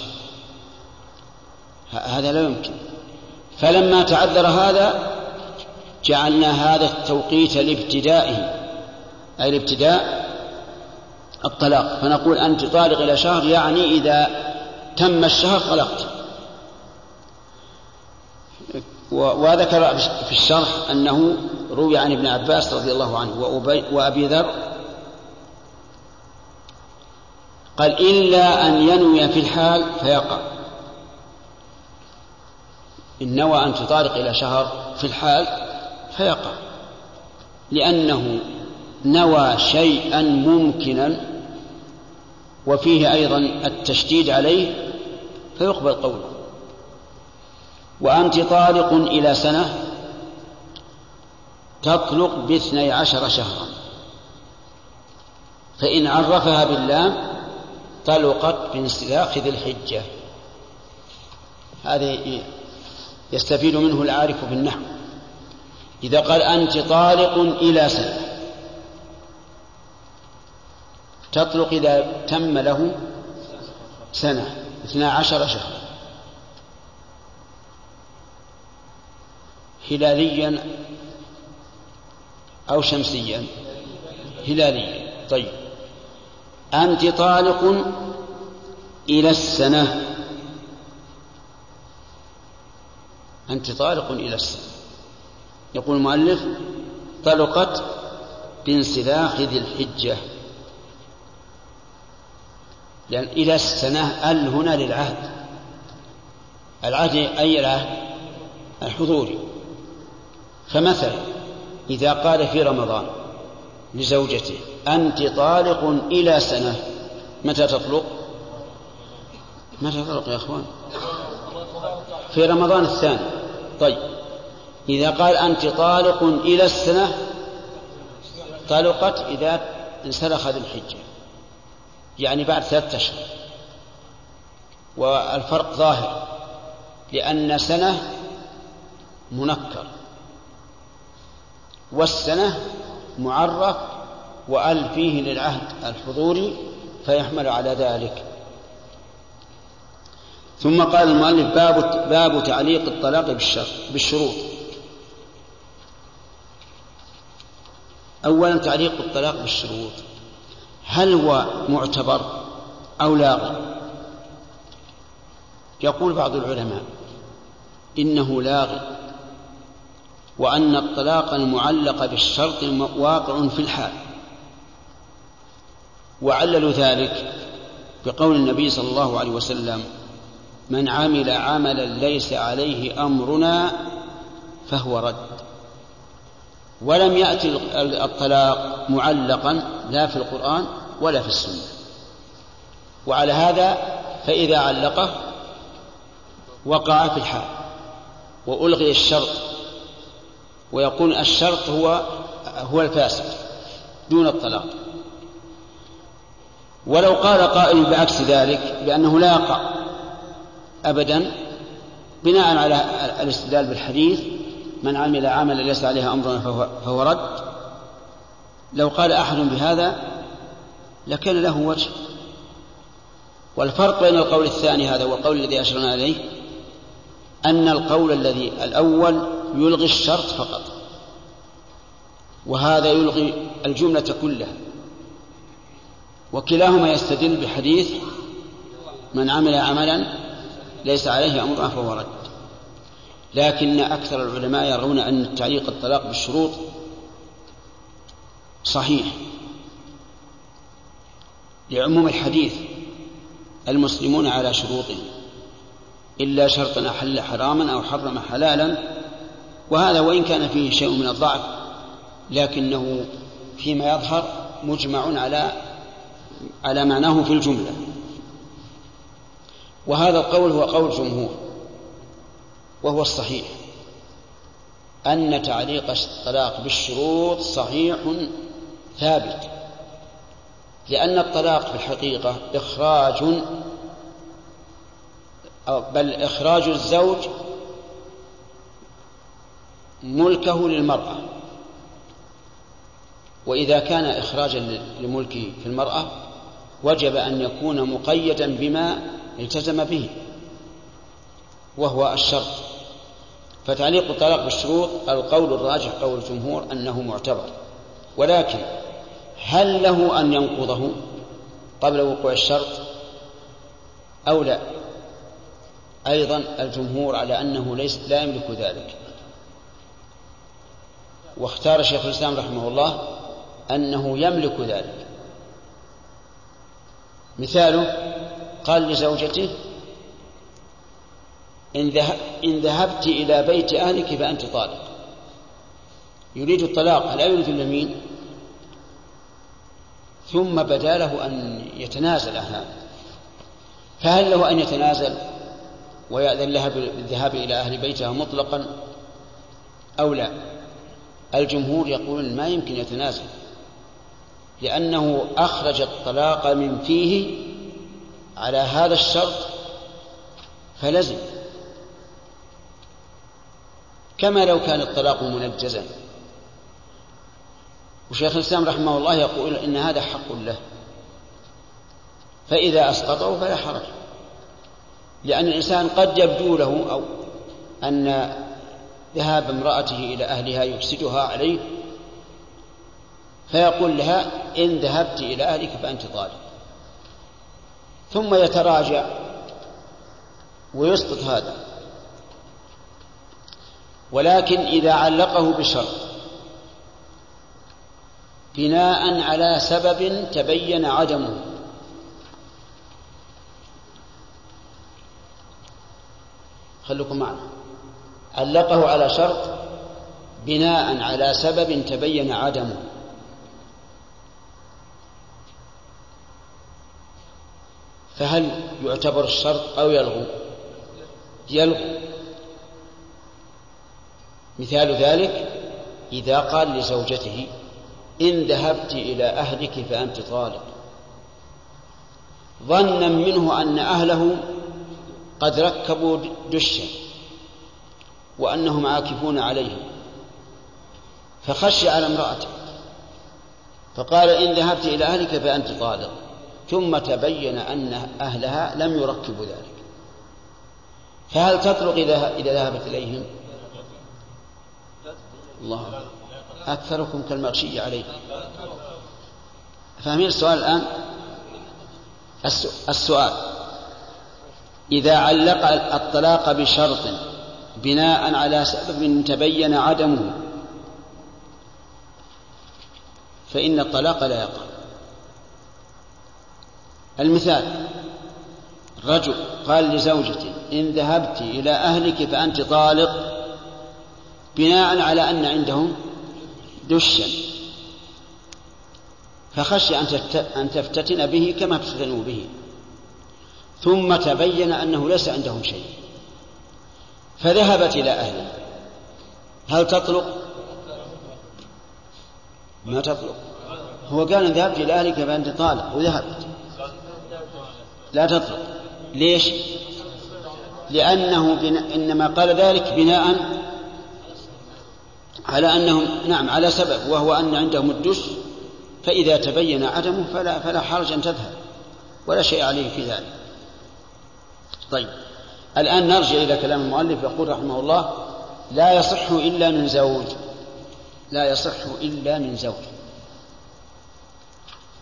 هذا لا يمكن. فلما تعذر هذا جعلنا هذا التوقيت لابتدائه أي لابتداء الطلاق. فنقول أنت طالق إلى شهر يعني إذا تم الشهر طلقت. وذكر في الشرح أنه روي عن ابن عباس رضي الله عنه وأبي ذر قال إلا أن ينوي في الحال فيقع. إن نوى أن تطارق إلى شهر في الحال فيقع. لأنه نوى شيئا ممكنا وفيه أيضا التشديد عليه فيقبل قوله. وأنت طالق إلى سنة تطلق باثني عشر شهرا. فإن عرفها باللام طلقت بانسلاخ ذي الحجة. هذا يستفيد منه العارف بالنحو. إذا قال أنت طالق إلى سنة تطلق إذا تم له سنة اثنا عشر شهرا. هلاليا أو شمسيا. هلاليا. طيب. أنت طالق إلى السنة. أنت طالق إلى السنة. يقول المؤلف طلقت بانسلاخ ذي الحجة. لأن إلى السنة ال هنا للعهد. العهد أي العهد؟ الحضوري. فمثلا إذا قال في رمضان لزوجته أنت طالق إلى سنة متى تطلق؟ متى تطلق يا أخوان؟ في رمضان الثاني. طيب إذا قال أنت طالق إلى السنة طلقت إذا انسلخ ذي الحجة يعني بعد ثلاثة أشهر. والفرق ظاهر لأن سنة منكر. والسنة معرف وأل فيه للعهد الحضوري فيحمل على ذلك. ثم قال المؤلف باب باب تعليق الطلاق بالشروط. أولا تعليق الطلاق بالشروط. هل هو معتبر أو لاغي يقول بعض العلماء إنه لاغي. وأن الطلاق المعلق بالشرط واقع في الحال. وعللوا ذلك بقول النبي صلى الله عليه وسلم من عمل عملا ليس عليه أمرنا فهو رد. ولم يأتي الطلاق معلقا لا في القرآن ولا في السنة. وعلى هذا فإذا علقه وقع في الحال وألغي الشرط ويكون الشرط هو هو الفاسد دون الطلاق. ولو قال قائل بعكس ذلك بأنه لا يقع أبدا بناء على الاستدلال بالحديث من عمل عملا ليس عليها أمرنا فهو, فهو رد. لو قال أحد بهذا لكان له وجه. والفرق بين القول الثاني هذا والقول الذي أشرنا إليه أن القول الذي الأول يلغي الشرط فقط. وهذا يلغي الجملة كلها. وكلاهما يستدل بحديث من عمل عملا ليس عليه أمر فهو رد. لكن أكثر العلماء يرون أن تعليق الطلاق بالشروط صحيح. لعموم الحديث المسلمون على شروطهم. إلا شرطا أحل حراما أو حرم حلالا وهذا وإن كان فيه شيء من الضعف لكنه فيما يظهر مجمع على على معناه في الجملة. وهذا القول هو قول جمهور وهو الصحيح. أن تعليق الطلاق بالشروط صحيح ثابت لأن الطلاق في الحقيقة إخراج بل إخراج الزوج ملكه للمرأة. وإذا كان إخراجا لملكه في المرأة وجب أن يكون مقيدا بما التزم به وهو الشرط. فتعليق الطلاق بالشروط القول الراجح قول الجمهور أنه معتبر. ولكن هل له أن ينقضه قبل وقوع الشرط؟ أو لا؟ أيضا الجمهور على أنه ليس لا يملك ذلك. واختار شيخ الإسلام رحمه الله أنه يملك ذلك. مثاله قال لزوجته إن ذهبت إلى بيت أهلك فأنت طالق. يريد الطلاق لا يريد اليمين؟ ثم بدا له أن يتنازل عن هذا فهل له أن يتنازل ويأذن لها بالذهاب إلى أهل بيتها مطلقا أو لا؟ الجمهور يقولون ما يمكن يتنازل لأنه أخرج الطلاق من فيه على هذا الشرط فلزم. كما لو كان الطلاق منجزا. وشيخ الإسلام رحمه الله يقول إن هذا حق له. فإذا أسقطه فلا حرج. لأن الإنسان قد يبدو له أو أن ذهاب امرأته إلى أهلها يفسدها عليه فيقول لها إن ذهبت إلى أهلك فأنت طالب ثم يتراجع ويسقط هذا. ولكن إذا علقه بشرط بناء على سبب تبين عدمه. خلكم معنا. علقه على شرط بناء على سبب تبين عدمه. فهل يعتبر الشرط أو يلغو؟ يلغو. مثال ذلك إذا قال لزوجته إن ذهبت إلى أهلك فأنت طالق. ظنا منه أن أهله قد ركبوا دشا وأنهم عاكفون عليه. فخشي على امرأته فقال إن ذهبت إلى أهلك فأنت طالق ثم تبين أن أهلها لم يركبوا ذلك. فهل تطلق إذا ذهبت إليهم؟ الله. أكثركم كالمغشي عليه فاهمين السؤال الآن؟ السؤال. إذا علق الطلاق بشرط بناء على سبب تبين عدمه. فإن الطلاق لا يقع. المثال رجل قال لزوجته إن ذهبت إلى أهلك فأنت طالق. بناء على أن عندهم دشا. فخشي أن تفتتن به كما افتتنوا به. ثم تبين أنه ليس عندهم شيء. فذهبت إلى أهله. هل تطلق؟ ما تطلق. هو قال ذهبت إلى أهلك فأنت طالق وذهبت. لا تطلق. ليش؟ لأنه بنا إنما قال ذلك بناء على أنهم نعم على سبب وهو أن عندهم الدش فإذا تبين عدمه فلا فلا حرج أن تذهب ولا شيء عليه في ذلك. طيب. الآن نرجع إلى كلام المؤلف يقول رحمه الله لا يصح إلا من زوج. لا يصح إلا من زوج.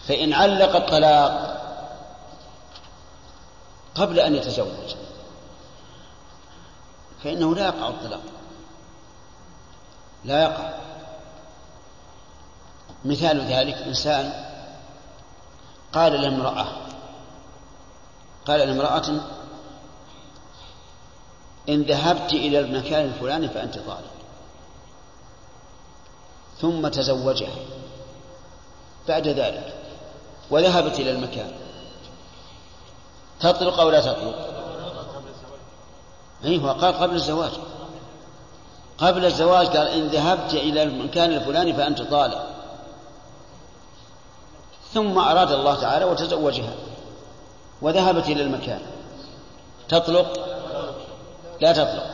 فإن علق الطلاق قبل أن يتزوج فإنه لا يقع الطلاق. لا يقع. مثال ذلك إنسان قال لامرأة قال لامرأة إن ذهبت إلى المكان الفلاني فأنت طالق ثم تزوجها. بعد ذلك وذهبت إلى المكان. تطلق أو لا تطلق؟ أيوة قال قبل الزواج. قبل الزواج قال إن ذهبت إلى المكان الفلاني فأنت طالق ثم أراد الله تعالى وتزوجها وذهبت إلى المكان. تطلق؟ لا تطلق.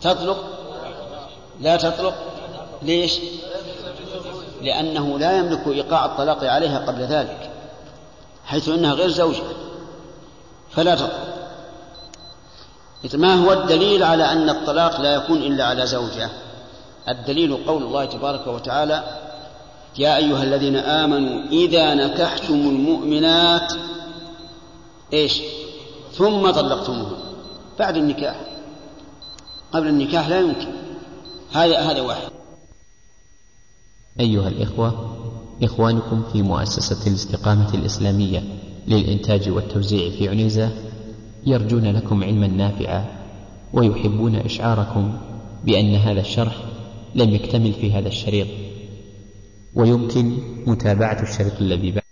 تطلق؟ لا تطلق. ليش؟ لأنه لا يملك إيقاع الطلاق عليها قبل ذلك حيث أنها غير زوجة. فلا تطلق. ما هو الدليل على أن الطلاق لا يكون إلا على زوجة؟ الدليل قول الله تبارك وتعالى يا أيها الذين آمنوا إذا نكحتم المؤمنات إيش؟ ثم طلقتموهن. بعد النكاح. قبل النكاح لا يمكن. هذا هذا واحد. أيها الإخوة إخوانكم في مؤسسة الاستقامة الإسلامية للإنتاج والتوزيع في عنيزة يرجون لكم علما نافعا ويحبون إشعاركم بأن هذا الشرح لم يكتمل في هذا الشريط. ويمكن متابعة الشريط الذي بعد.